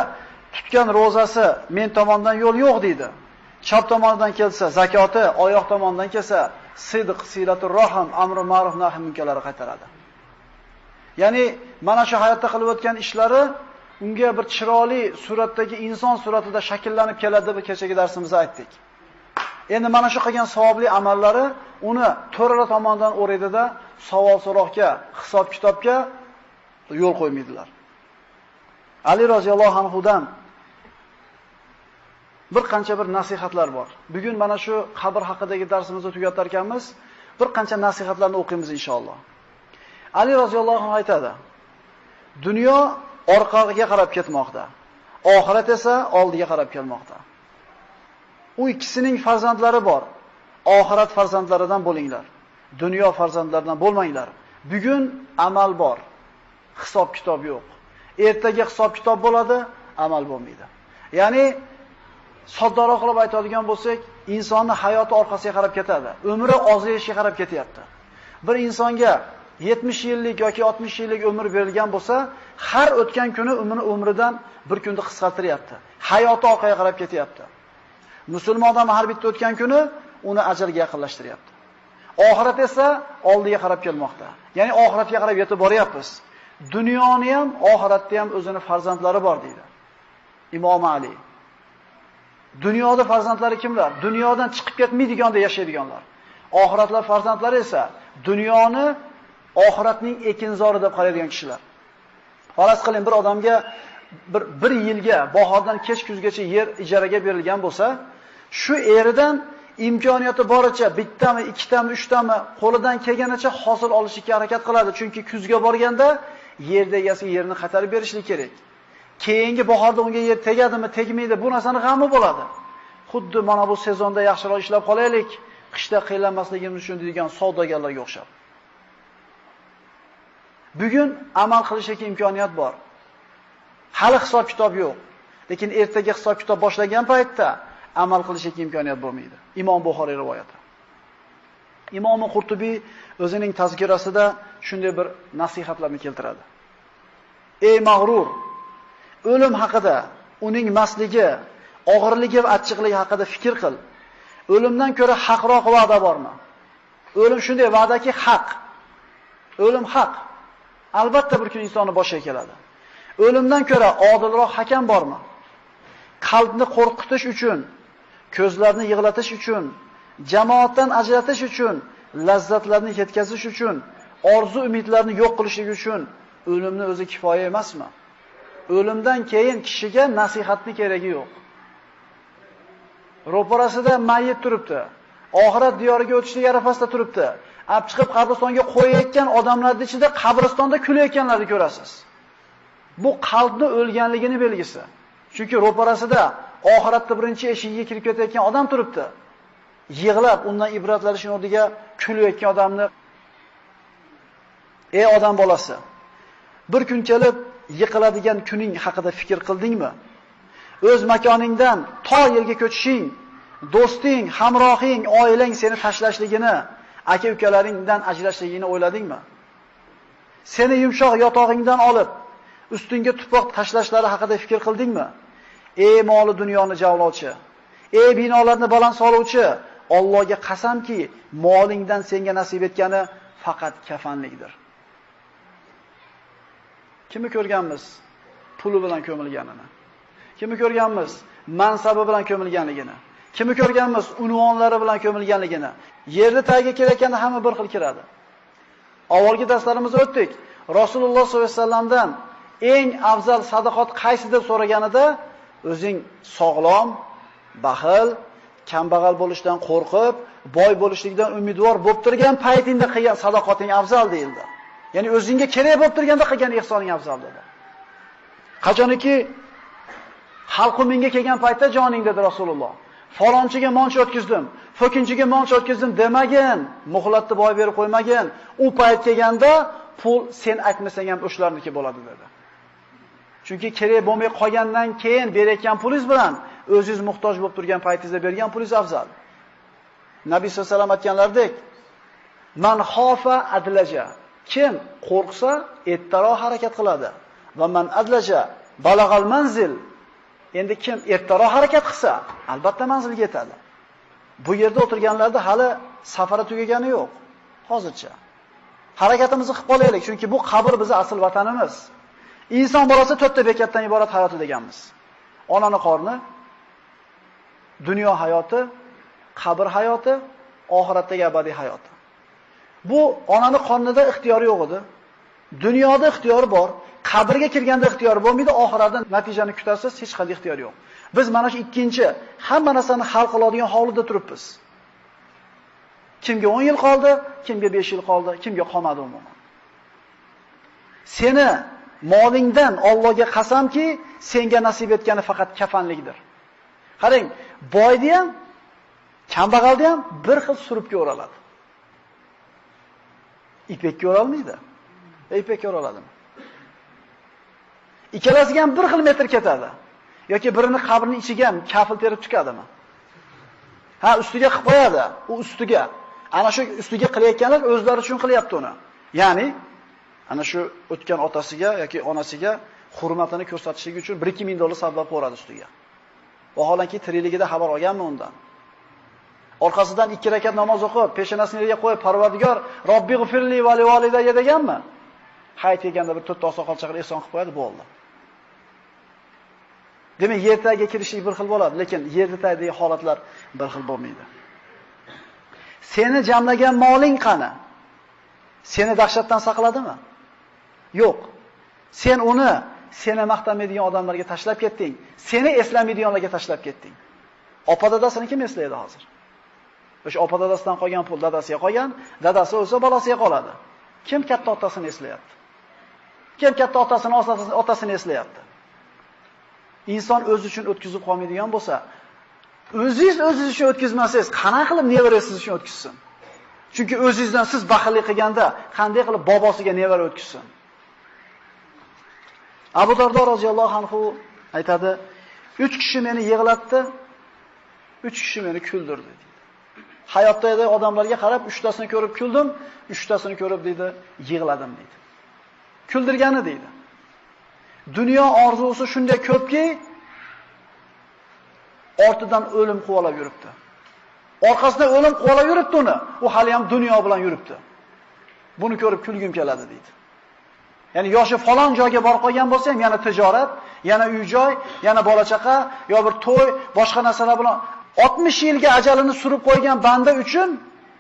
tutgan ro'zasi men tomondan yo'l yo'q deydi. Chap tomonidan kelsa, zakoti, oyoq tomonidan kelsa, sidq, silatur rohim, amri ma'ruf nahy munkarlari qaytaradi. Ya'ni mana shu hayotda qilib o'tgan ishlari unga bir chiroyli suratdagi inson suratida shakllanib keladi deb kechagi darsimizda aytdik. Endi mana shu qilgan savobli amallari uni to'rala tomonidan o'raydida savol so'roqga, hisob kitobga yo'l qo'ymaydilar. Ali roziyallohu anhudan bir qancha bir nasihatlar bor. Bugun mana shu qabr haqidagi darsimizni tugatar ekanmiz, bir qancha nasihatlarni o'qiymiz inshaalloh. Ali roziyallohu anhu aytadi: Dunyo orqaga qarab ketmoqda. Oxirat esa oldiga qarab kelmoqda. U ikkisining farzandlari bor. Oxirat farzandlaridan bo'linglar. Dunyo farzandlaridan bo'lmanglar. Bugun amal bor. Hisob kitob yo'q. Ertaga hisob kitob bo'ladi, amal bo'lmaydi. Ya'ni soddaroq qilib aytadigan bo'lsak, insonni hayoti orqasiga qarab ketadi. Umri ozayishga qarab ketyapti. Bir insonga 70 yillik yoki 60 yillik umr berilgan bo'lsa, har o'tgan kuni umrini umridan bir kunni qisqartiryapti. Hayoti orqaga qarab ketyapti. Musulmon odam har bitta o'tgan kuni uni ajalga yaqinlashtiryapti. Oxirat esa oldiga qarab kelmoqda. Ya'ni oxiratga qarab yetib boryapmiz. Dunyoni ham, oxiratni ham o'zini farzandlari bor deydi. Imom Ali. Dunyoda farzandlari kimlar? Dunyodan chiqib ketmaydiganda yashaydiganlar. Oxiratlar farzandlari esa dunyoni oxiratning ekinzori deb qaraydigan kishilar. Faras qiling bir odamga bir, bir yilga bahordan kech kuzgacha yer ijaraga berilgan bo'lsa, shu eridan imkoniyati boricha bittami, ikkitami, uchtami qo'lidan kelganicha hosil olishga harakat qiladi. Chunki kuzga borganda yerda egasiga yerni qaytarib berishlik kerak. Keyingi bahorda unga yer tegadimi, tegmaydi, bu narsani g'ami bo'ladi. Xuddi mana bu sezonda yaxshiroq ishlab qolaylik, qishda qiynalmasligimiz uchun degan savdogarlarga o'xshab. Bugun amal qilishga imkoniyat bor. Hali hisob kitob yo'q. Lekin ertaga hisob kitob boshlangan paytda amal qilishga imkoniyat bo'lmaydi. Imom Buxoriy rivoyati. Imom Qurtubiy o'zining tazkirasida shunday bir nasihatlarni keltiradi. Ey mag'rur, o'lim haqida, uning masligi, og'irligi va achchiqligi haqida fikr qil. O'limdan ko'ra haqroq va'da bormi? O'lim shunday va'daki haq. O'lim haq. Albatta bir kun insonni boshiga keladi. O'limdan ko'ra odilroq hakam bormi? Qalbni qo'rqitish uchun, ko'zlarni yig'latish uchun, jamoatdan ajratish uchun, lazzatlarni yetkazish uchun, orzu umidlarni yo'q qilishlik uchun o'limni o'zi kifoya emasmi? O'limdan keyin kishiga nasihatni keragi yo'q. Ro'parasida mayyit turibdi. Oxirat diyoriga o'tishlik arafasida turibdi. Ab chiqib qabristonga qo'yayotgan odamlarning ichida qabristonda kulayotganlarni ko'rasiz. Bu qalbni o'lganligini belgisi. Chunki ro'parasida oxiratda birinchi eshigiga kirib ketayotgan odam turibdi. Yig'lab, undan ibratlanishning o'rniga kulayotgan odamni Ey odam bolasi, bir kun kelib yiqiladigan kuning haqida fikr qildingmi? O'z makoningdan to yerga ko'chishing, do'sting, hamrohing, oilang seni tashlashligini, aka-ukalaringdan ajrashligini o'yladingmi? Seni yumshoq yotog'ingdan olib, ustingga tuproq tashlashlari haqida fikr qildingmi? Ey moli dunyoni javlovchi, ey binolarni baland soluvchi, Allohga qasamki, molingdan senga nasib etgani faqat kafanlikdir. Kimni ko'rganmiz? Puli bilan ko'milganini. Kimni ko'rganmiz? Mansabi bilan ko'milganligini. Kimni ko'rganmiz unvonlari bilan ko'milganligini. Yerni tagiga kelayotganda hamma bir xil kiradi. Avvalgi darslarimizda o'tdik. Rasululloh sollallohu alayhi vasallamdan eng afzal sadaqat qaysi deb so'raganida o'zing sog'lom, baxil, kambag'al bo'lishdan qo'rqib, boy bo'lishlikdan umidvor bo'lib turgan paytingda qilgan sadoqating afzal deyildi. Ya'ni o'zingga kerak bo'lib turganda qilgan ehsoning afzal dedi. Qachoniki xalqu menga kelgan paytda joning dedi Rasululloh. Falonchiga moncha o'tkizdim, fo'kinchiga moncha o'tkizdim demagin, muhlatni boy berib qo'ymagin. U payt kelganda pul sen aytmasang ham o'shlarniki bo'ladi dedi. Chunki kerak bo'lmay qolgandan keyin berayotgan pulingiz bilan o'zingiz muhtoj bo'lib turgan paytingizda bergan pulingiz afzal. Nabiy sollallohu alayhi vasallam aytganlaridek, man xofa adlaja. Kim qo'rqsa, ertaroq harakat qiladi. Va man adlaja balag'al manzil. Endi kim ertaroq harakat qilsa, albatta manzilga yetadi. Bu yerda o'tirganlarda hali safari tugagani yo'q. Hozircha. Harakatimizni qilib qolaylik, chunki bu qabr bizning asl vatanimiz. Inson bolasi to'rtta bekatdan iborat hayoti deganmiz. Onani qorni, dunyo hayoti, qabr hayoti, oxiratdagi abadiy hayoti. Bu onani qornida ixtiyor yo'q edi. Dunyoda ixtiyori bor, qabrga kirganda ixtiyor bo'lmaydi, oxiratda natijani kutasiz, hech qanday ixtiyor yo'q. Biz mana shu ikkinchi hamma narsani hal qiladigan hovlida turibmiz. Kimga 10 yil qoldi, kimga 5 yil qoldi, kimga qolmadi umuman. Seni molingdan Allohga qasamki, senga nasib etgani faqat kafanlikdir. Qarang, boyni ham, kambag'alni ham bir xil suribga o'raladi. Ipakka o'ralmaydi. E, ipakka o'raladimi? Ikkalasiga ham bir xil metr ketadi. yoki birini qabrning ichiga ham kafil terib chiqadimi? Ha, ustiga qilib qo'yadi. U ustiga. Ana shu ustiga qilayotganlar o'zlari uchun qilyapti uni. Ya'ni ana shu o'tgan otasiga yoki onasiga hurmatini ko'rsatishligi uchun 1-2 ming dollar sarflab qo'yadi ustiga. Vaholanki tirikligida xabar olganmi undan? Orqasidan 2 rakat namoz o'qib, peshonasini yerga qo'yib, Parvardigor, Robbi g'firli va li validayya deganmi? Hayt kelganda bir to'rtta oqsoqol chaqirib ehson qilib qo'yadi, bo'ldi. Demak, yer tagiga kirishlik bir xil bo'ladi, lekin yer tagidagi holatlar bir xil bo'lmaydi. Seni jamlagan moling qani? Seni dahshatdan saqladimi? Yo'q. Sen uni seni maqtamaydigan odamlarga tashlab ketding. Seni eslamaydiganlarga tashlab ketding. Opa dadasini kim eslaydi hozir? O'sha opa dadasidan qolgan pul dadasiga qolgan, dadasi o'lsa bolasiga qoladi. Kim katta otasini eslayapti? Kim katta otasini, otasini eslayapti? Inson o'zi uchun o'tkazib qolmaydigan bo'lsa, o'zingiz o'zingiz uchun o'tkazmasangiz, qanaqa qilib nevarangiz uchun o'tkazsin? Chunki o'zingizdan siz baxillik qilganda qanday qilib bobosiga nevara o'tkazsin? Abu Dardo roziyallohu anhu aytadi, 3 kishi meni yig'latdi, 3 kishi meni kuldirdi hayotda Hayotdagi odamlarga qarab, 3tasini ko'rib kuldim, 3tasini ko'rib deydi, yig'ladim deydi. Kuldirgani deydi. Dunyo orzusi shunday ko'pki, ortidan o'lim quvalab yuribdi. Orqasidan o'lim quvalab yuribdi uni. U hali ham dunyo bilan yuribdi. Buni ko'rib kulgim keladi deydi. Ya'ni yoshi falon joyga borib qolgan bo'lsa ham yana tijorat, yana uy-joy, yana bola chaqa, yo bir to'y, boshqa narsalar bilan 60 yilga ajalini surib qo'ygan banda uchun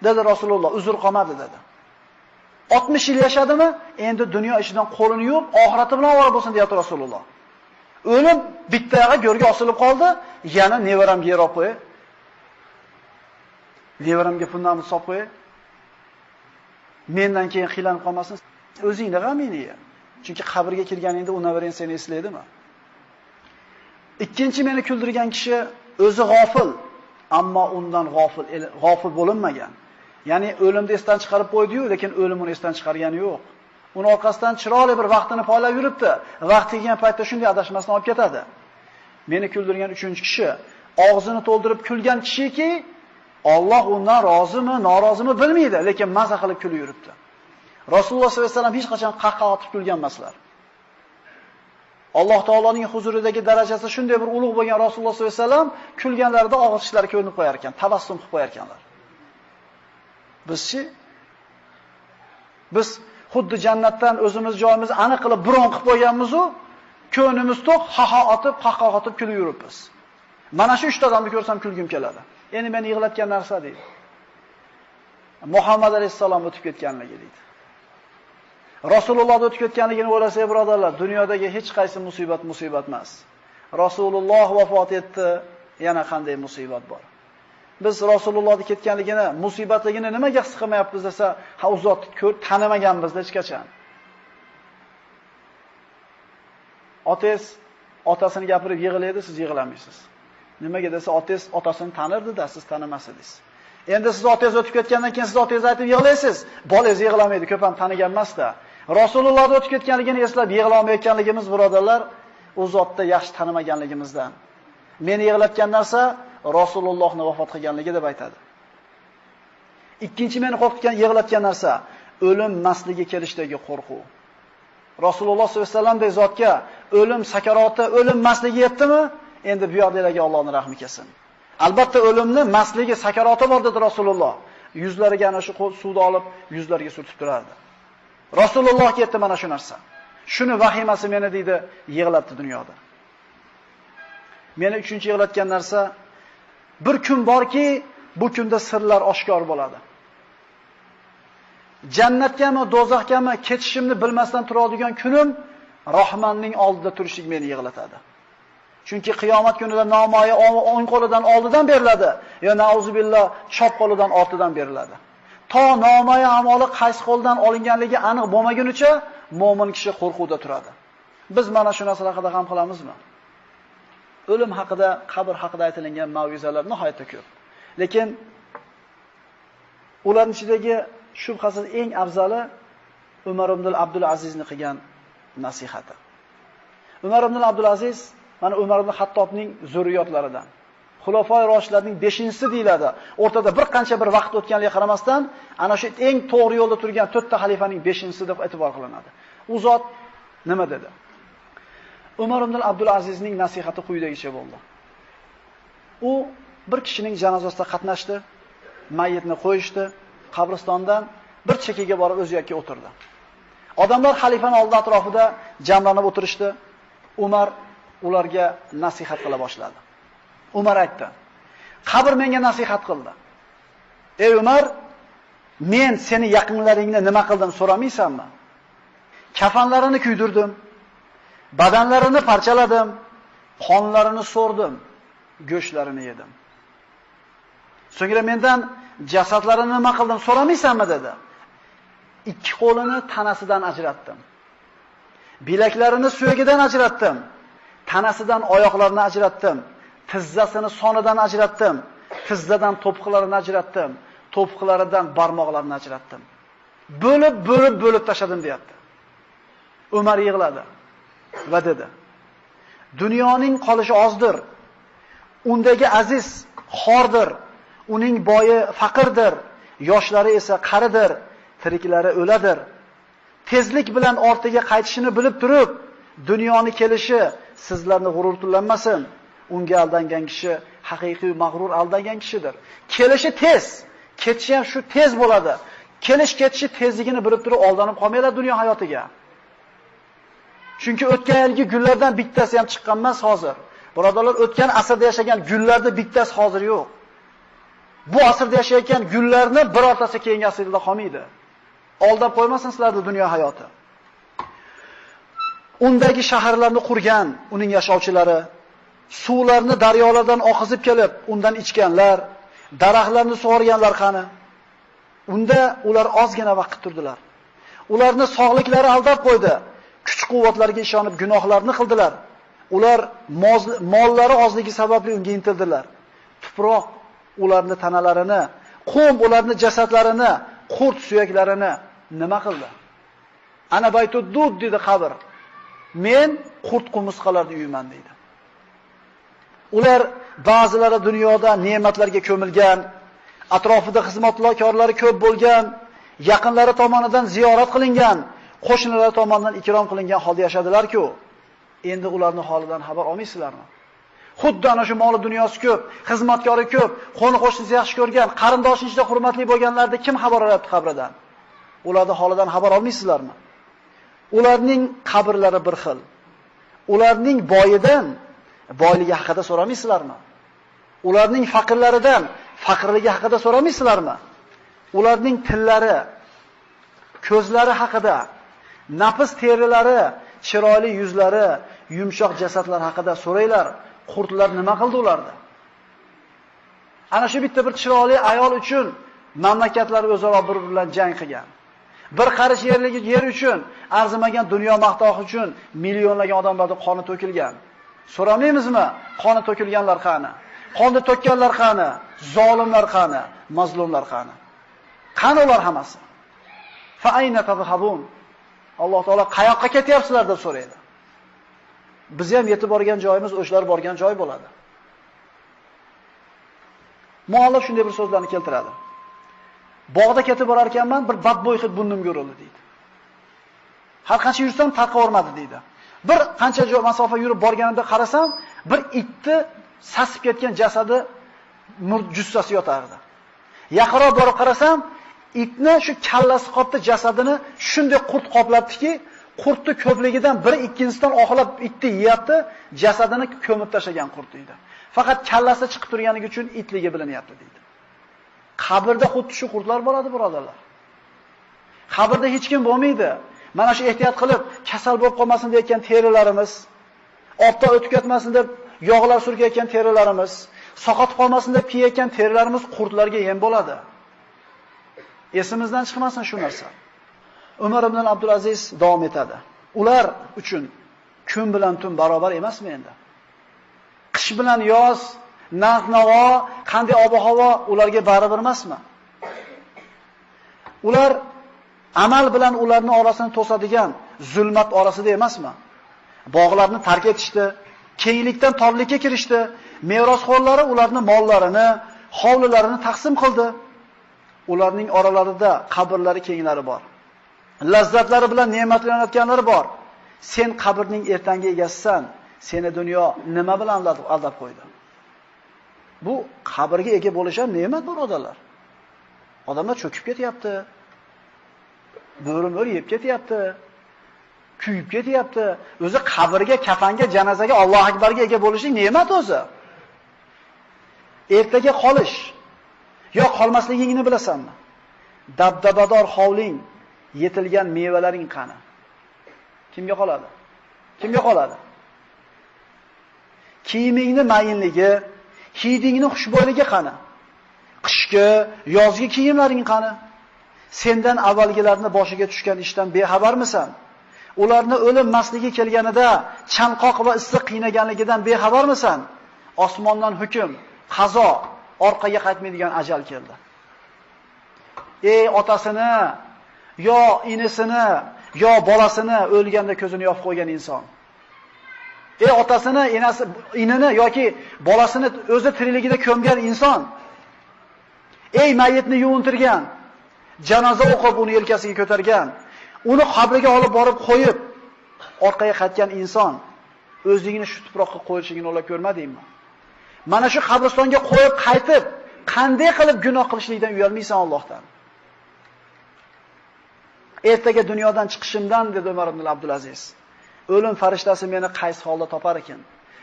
dedi Rasululloh, uzr qolmadi dedi. 60 yil yashadimi? Endi dunyo ishidan qo'lini yuvib, oxirati bilan ovora bo'lsin deyapti Rasululloh. O'lim bitta yog'i go'rga osilib qoldi, yana nevaramga yer olib qo'y. Nevaramga pullarni solib qo'y. Mendan keyin qiylanib qolmasin. O'zingni g'amingni ye. Chunki qabrga kirganingda u nevarang seni eslaydimi? Ikkinchi meni kuldirgan kishi o'zi g'ofil, ammo undan g'ofil g'ofil bo'linmagan. Ya'ni o'limni esdan chiqarib qo'ydi-yu, lekin o'lim uni esdan chiqargani yo'q. Uni orqasidan chiroyli bir vaqtini poylab yuribdi. Vaqt kelgan paytda shunday adashmasdan olib ketadi. Meni kuldirgan 3-kishi og'zini to'ldirib kulgan kishiki, Alloh undan rozimi, norozimi bilmaydi, lekin mazza qilib kulib yuribdi. Rasululloh sollallohu alayhi vasallam hech qachon qahqaha otib kulgan emaslar. Alloh taoloning huzuridagi darajasi shunday bir ulug' bo'lgan Rasululloh sollallohu alayhi vasallam kulganlarida og'iz ishlari ko'rinib qo'yar ekan, tabassum qilib qo'yar ekanlar. Bizchi biz xuddi jannatdan o'zimiz joyimizni aniq qilib biron qilib qo'yganmiz-u, ko'nimiz to'q, ha-ha otib, qahqaha otib kulib yuribmiz. Mana shu 3 odamni ko'rsam kulgim keladi. Endi meni yig'latgan narsa deydi. Muhammad alayhissalom o'tib ketganligi deydi. Rasululloh o'tib ketganligini o'ylasak, birodarlar, dunyodagi hech qaysi musibat musibat emas. Rasululloh vafot etdi, yana qanday musibat bor. Biz Rasulullohni ketganligini, musibatligini nimaga his qilmayapmiz desa, ha u zotni ko'rib tanimaganmiz hech qachon. Otangiz otasini gapirib yig'laydi, siz yig'lamaysiz. Nimaga desa, otangiz otasini tanirdi-da, siz tanimasidingiz. Endi siz otangiz o'tib ketgandan keyin siz otangizni aytib yig'laysiz. Bolangiz yig'lamaydi, ko'p ham tanigan emas-da. Rasulullohni o'tib ketganligini eslab yig'lamayotganligimiz birodarlar, u zotda yaxshi tanimaganligimizdan. Meni yig'latgan narsa Rasulullohni vafot qilganligi deb aytadi. Ikkinchi meni qo'rqitgan, yig'latgan narsa o'lim masligi kelishdagi qo'rquv. Rasululloh sollallohu alayhi vasallamdek zotga o'lim sakaroti, o'lim masligi yetdimi? Endi bu yerdagilarga Allohning rahmi kelsin. Albatta o'limni masligi, sakaroti bor dedi Rasululloh. Yuzlariga ana shu suvni olib, yuzlariga surtib turardi. Rasululloh ketdi mana shu narsa. Shuni vahimasi meni deydi, yig'latdi dunyoda. Meni uchinchi yig'latgan narsa bir kun borki, bu kunda sirlar oshkor bo'ladi. Jannatgami, mi ketishimni bilmasdan turadigan kunim Rahmanning oldida turishlik meni yig'latadi. Chunki qiyomat kunida nomoyi o'ng qo'lidan oldidan beriladi, yo nauzubillah chop qo'lidan ortidan beriladi. To nomoyi amoli qaysi qo'ldan olinganligi aniq bo'lmagunicha mu'min kishi qo'rquvda turadi. Biz mana shu narsalar haqida ham qilamizmi? O'lim haqida, qabr haqida aytilgan mav'izalar nihoyatda ko'p. Lekin ularning ichidagi shubhasiz eng afzali Umar ibn Abdul Azizning qilgan nasihati. Umar ibn Abdul Aziz mana Umar ibn Hattobning zurriyotlaridan. Xulofoi roshlarning 5-si deyiladi. O'rtada bir qancha bir vaqt o'tganligiga qaramasdan, ana shu eng to'g'ri yo'lda turgan 4 ta xalifaning 5-si deb e'tibor qilinadi. U zot nima dedi? Umar ibn Abdul Azizning nasihati quyidagicha bo'ldi. U bir kishining janozasida qatnashdi, mayitni qo'yishdi, qabristondan bir chekkaga borib o'z yakka o'tirdi. Odamlar xalifaning oldi atrofida jamlanib o'tirishdi. Umar ularga nasihat qila boshladi. Umar aytdi: "Qabr menga nasihat qildi. Ey Umar, men seni yaqinlaringni nima qildim so'ramaysanmi? Kafanlarini kuydirdim, badanlarini parchaladim, qonlarini so'rdim, go'shtlarini yedim. So'ngra mendan jasadlarini nima qildim so'ramaysanmi dedi. Ikki qo'lini tanasidan ajratdim. Bilaklarini suyagidan ajratdim. Tanasidan oyoqlarini ajratdim. Tizzasini sonidan ajratdim. Tizzadan to'piqlarini ajratdim. To'piqlaridan barmoqlarini ajratdim. Bo'lib, bo'lib, bo'lib tashadim deyapti. Umar yig'ladi va dedi: Dunyoning qolishi ozdir. Undagi aziz xordir. Uning boyi faqirdir, yoshlari esa qaridir, tiriklari o'ladir. Tezlik bilan ortiga qaytishini bilib turib, dunyoni kelishi sizlarni g'ururlanmasin. Unga aldangan kishi haqiqiy mag'rur aldangan kishidir. Kelishi tez, ketishi ham shu tez bo'ladi. Kelish ketishi tezligini bilib turib oldanib qolmanglar dunyo hayotiga. Chunki o'tgan yilgi gullardan bittasi ham chiqqan emas hozir. Birodarlar, o'tgan asrda yashagan gullarda bittasi hozir yo'q. Bu asrda yashayotgan gullarni birortasi keyingi asrda qolmaydi. Oldab qo'ymasin sizlarni dunyo hayoti. Undagi shaharlarni qurgan uning yashovchilari, suvlarni daryolardan oqizib kelib, undan ichganlar, daraxtlarni sug'organlar qani? Unda ular ozgina vaqt turdilar. Ularni sog'liklari aldab qo'ydi. Kuch-quvvatlarga ishonib gunohlarni qildilar. Ular mollari ozligi sababli unga intildilar. Tuproq ularni tanalarini, qum ularni jasadlarini, qurt suyaklarini nima qildi? Ana baytud dud dedi qabr. Men qurt qumursqalarni uyman dedi. Ular ba'zilari dunyoda ne'matlarga ko'milgan, atrofida xizmatkorlari ko'p bo'lgan, yaqinlari tomonidan ziyorat qilingan, qo'shnilar tomonidan ikrom qilingan holda yashadilar-ku. Endi ularning holidan xabar olmaysizlarmi? Xuddi ana shu moli dunyosi ko'p, xizmatkori ko'p, qo'ni qo'shnisi yaxshi ko'rgan, qarindoshi ichida hurmatli bo'lganlarda kim xabar olyapti qabridan? Ularning holidan xabar olmaysizlarmi? Ularning qabrlari bir xil. Ularning boyidan boyligi haqida so'ramaysizlarmi? Ularning faqirlaridan faqirligi haqida so'ramaysizlarmi? Ularning tillari, ko'zlari haqida, nafs terilari, chiroyli yuzlari, yumshoq jasadlar haqida so'ranglar. Qurtlar nima qildi ularda? Ana shu bitta bir chiroyli ayol uchun mamlakatlar o'zaro bir bilan jang qilgan. Bir qarish yerligi yer uchun, arzimagan dunyo maqtohi uchun millionlagan odamlarning qoni to'kilgan. So'ramaymizmi? Qoni to'kilganlar qani? Qonni to'kkanlar qani? Zolimlar qani? Mazlumlar qani? Qani ular hammasi? Fa ayna tadhhabun? Alloh taolo qayoqqa ketyapsizlar deb so'raydi. Biz ham yetib borgan joyimiz o'shlar borgan joy bo'ladi. Muallif shunday bir so'zlarni keltiradi. Bog'da ketib borar ekanman, bir badbo'y hid burnimga urildi deydi. Har qancha yursam taqavormadi deydi. Bir qancha joy masofa yurib borganimda qarasam, bir itni sasib ketgan jasadi murd jussasi yotardi. Yaqinroq borib qarasam, itni shu kallasi qopdi jasadini shunday qurt qoplabdiki, qurtni ko'pligidan bir ikkinchisidan oxlab itni yeyapti, jasadini ko'mib tashlagan qurt deydi. Faqat kallasi chiqib turganligi uchun itligi bilinyapti deydi. Qabrda xuddi shu qurtlar bo'ladi, birodarlar. Qabrda hech kim bo'lmaydi. Mana shu ehtiyot qilib, kasal bo'lib qolmasin deyotgan terilarimiz, obda o'tib ketmasin deb yog'lar surkayotgan terilarimiz, soqotib qolmasin deb kiyayotgan terilarimiz qurtlarga yem bo'ladi. Esimizdan chiqmasin shu narsa. Umar ibn Abdulaziz davom etadi. Ular uchun kun bilan tun barobar emasmi endi? Qish bilan yoz, narx-navo, qanday ob-havo ularga baribir emasmi? Ular amal bilan ularni orasini to'sadigan zulmat orasida emasmi? Bog'larni tark etishdi, kenglikdan torlikka kirishdi, merosxo'rlari ularni mollarini, hovlilarini taqsim qildi. Ularning oralarida qabrlari kenglari bor. Lazzatlari bilan ne'matlanayotganlari bor. Sen qabrning ertangi egasisan. Seni dunyo nima bilan aldab qo'ydi? Bu qabrga ega bo'lish ham ne'mat birodarlar. Odamlar cho'kib ketyapti. Bo'rim-bo'ri yeb ketyapti. Kuyib ketyapti. O'zi qabrga, kafanga, janozaga Alloh akbarga ega bo'lishing ne'mat o'zi. Ertaga qolish yo qolmasligingni bilasanmi? Dabdabador hovling, yetilgan mevalaring qani? Kimga qoladi? Kimga qoladi? Kiyimingni mayinligi, hidingni xushbo'yligi qani? Qishki, yozgi kiyimlaring qani? Sendan avvalgilarni boshiga tushgan ishdan bexabarmisan? Ularni o'lim masligi kelganida chanqoq va issiq qiynaganligidan bexabarmisan? Osmondan hukm, qazo, orqaga qaytmaydigan ajal keldi. Ey otasini, yo inisini, yo bolasini o'lganda ko'zini yopib qo'ygan inson. Ey otasini, enasi, inini yoki bolasini o'zi tirikligida ko'mgan inson. Ey mayitni yuvintirgan, janoza o'qib uni yelkasiga ko'targan, uni qabriga olib borib qo'yib, orqaga qaytgan inson o'zligini shu tuproqqa qo'yishligini o'ylab ko'rmadingmi? Mana shu qabristonga qo'yib qaytib, qanday qilib gunoh qilishlikdan uyalmaysan Allohdan? Ertaga dunyodan chiqishimdan dedi Umar ibn Abdulaziz. O'lim farishtasi meni qaysi holda topar ekan?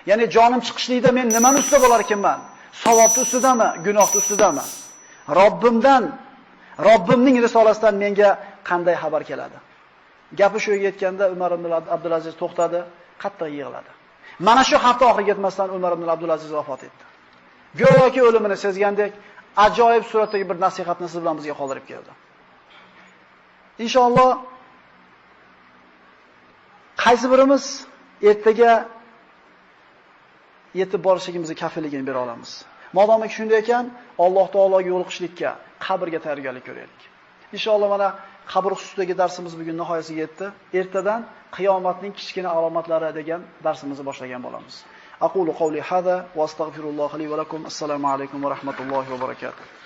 Ya'ni jonim chiqishlikda men nimani ustida bo'lar ekanman? Savobni ustidami, gunohni ustidami? Robbimdan, Robbimning risolasidan menga qanday xabar keladi? Gapi shu yetganda Umar ibn Abdulaziz to'xtadi, qattiq yig'ladi. Mana shu hafta oxiriga yetmasdan Umar ibn Abdulaziz vafot etdi. Go'yoki o'limini sezgandek, ajoyib suratdagi bir nasihatni siz bilan bizga qoldirib keldi. Inshaalloh qaysi birimiz ertaga yetib borishligimizni kafilligini bera olamiz. Modomiki shunday ekan, Alloh taologa yo'liqishlikka, qabrga tayyorgarlik ko'raylik. Inshaalloh mana qabr xususidagi darsimiz bugun nihoyasiga yetdi. Ertadan qiyomatning kichkina alomatlari degan darsimizni boshlagan bo'lamiz. Aqulu qawli hada va astagfirulloh li va lakum. Assalomu alaykum va rahmatullohi va barakatuh.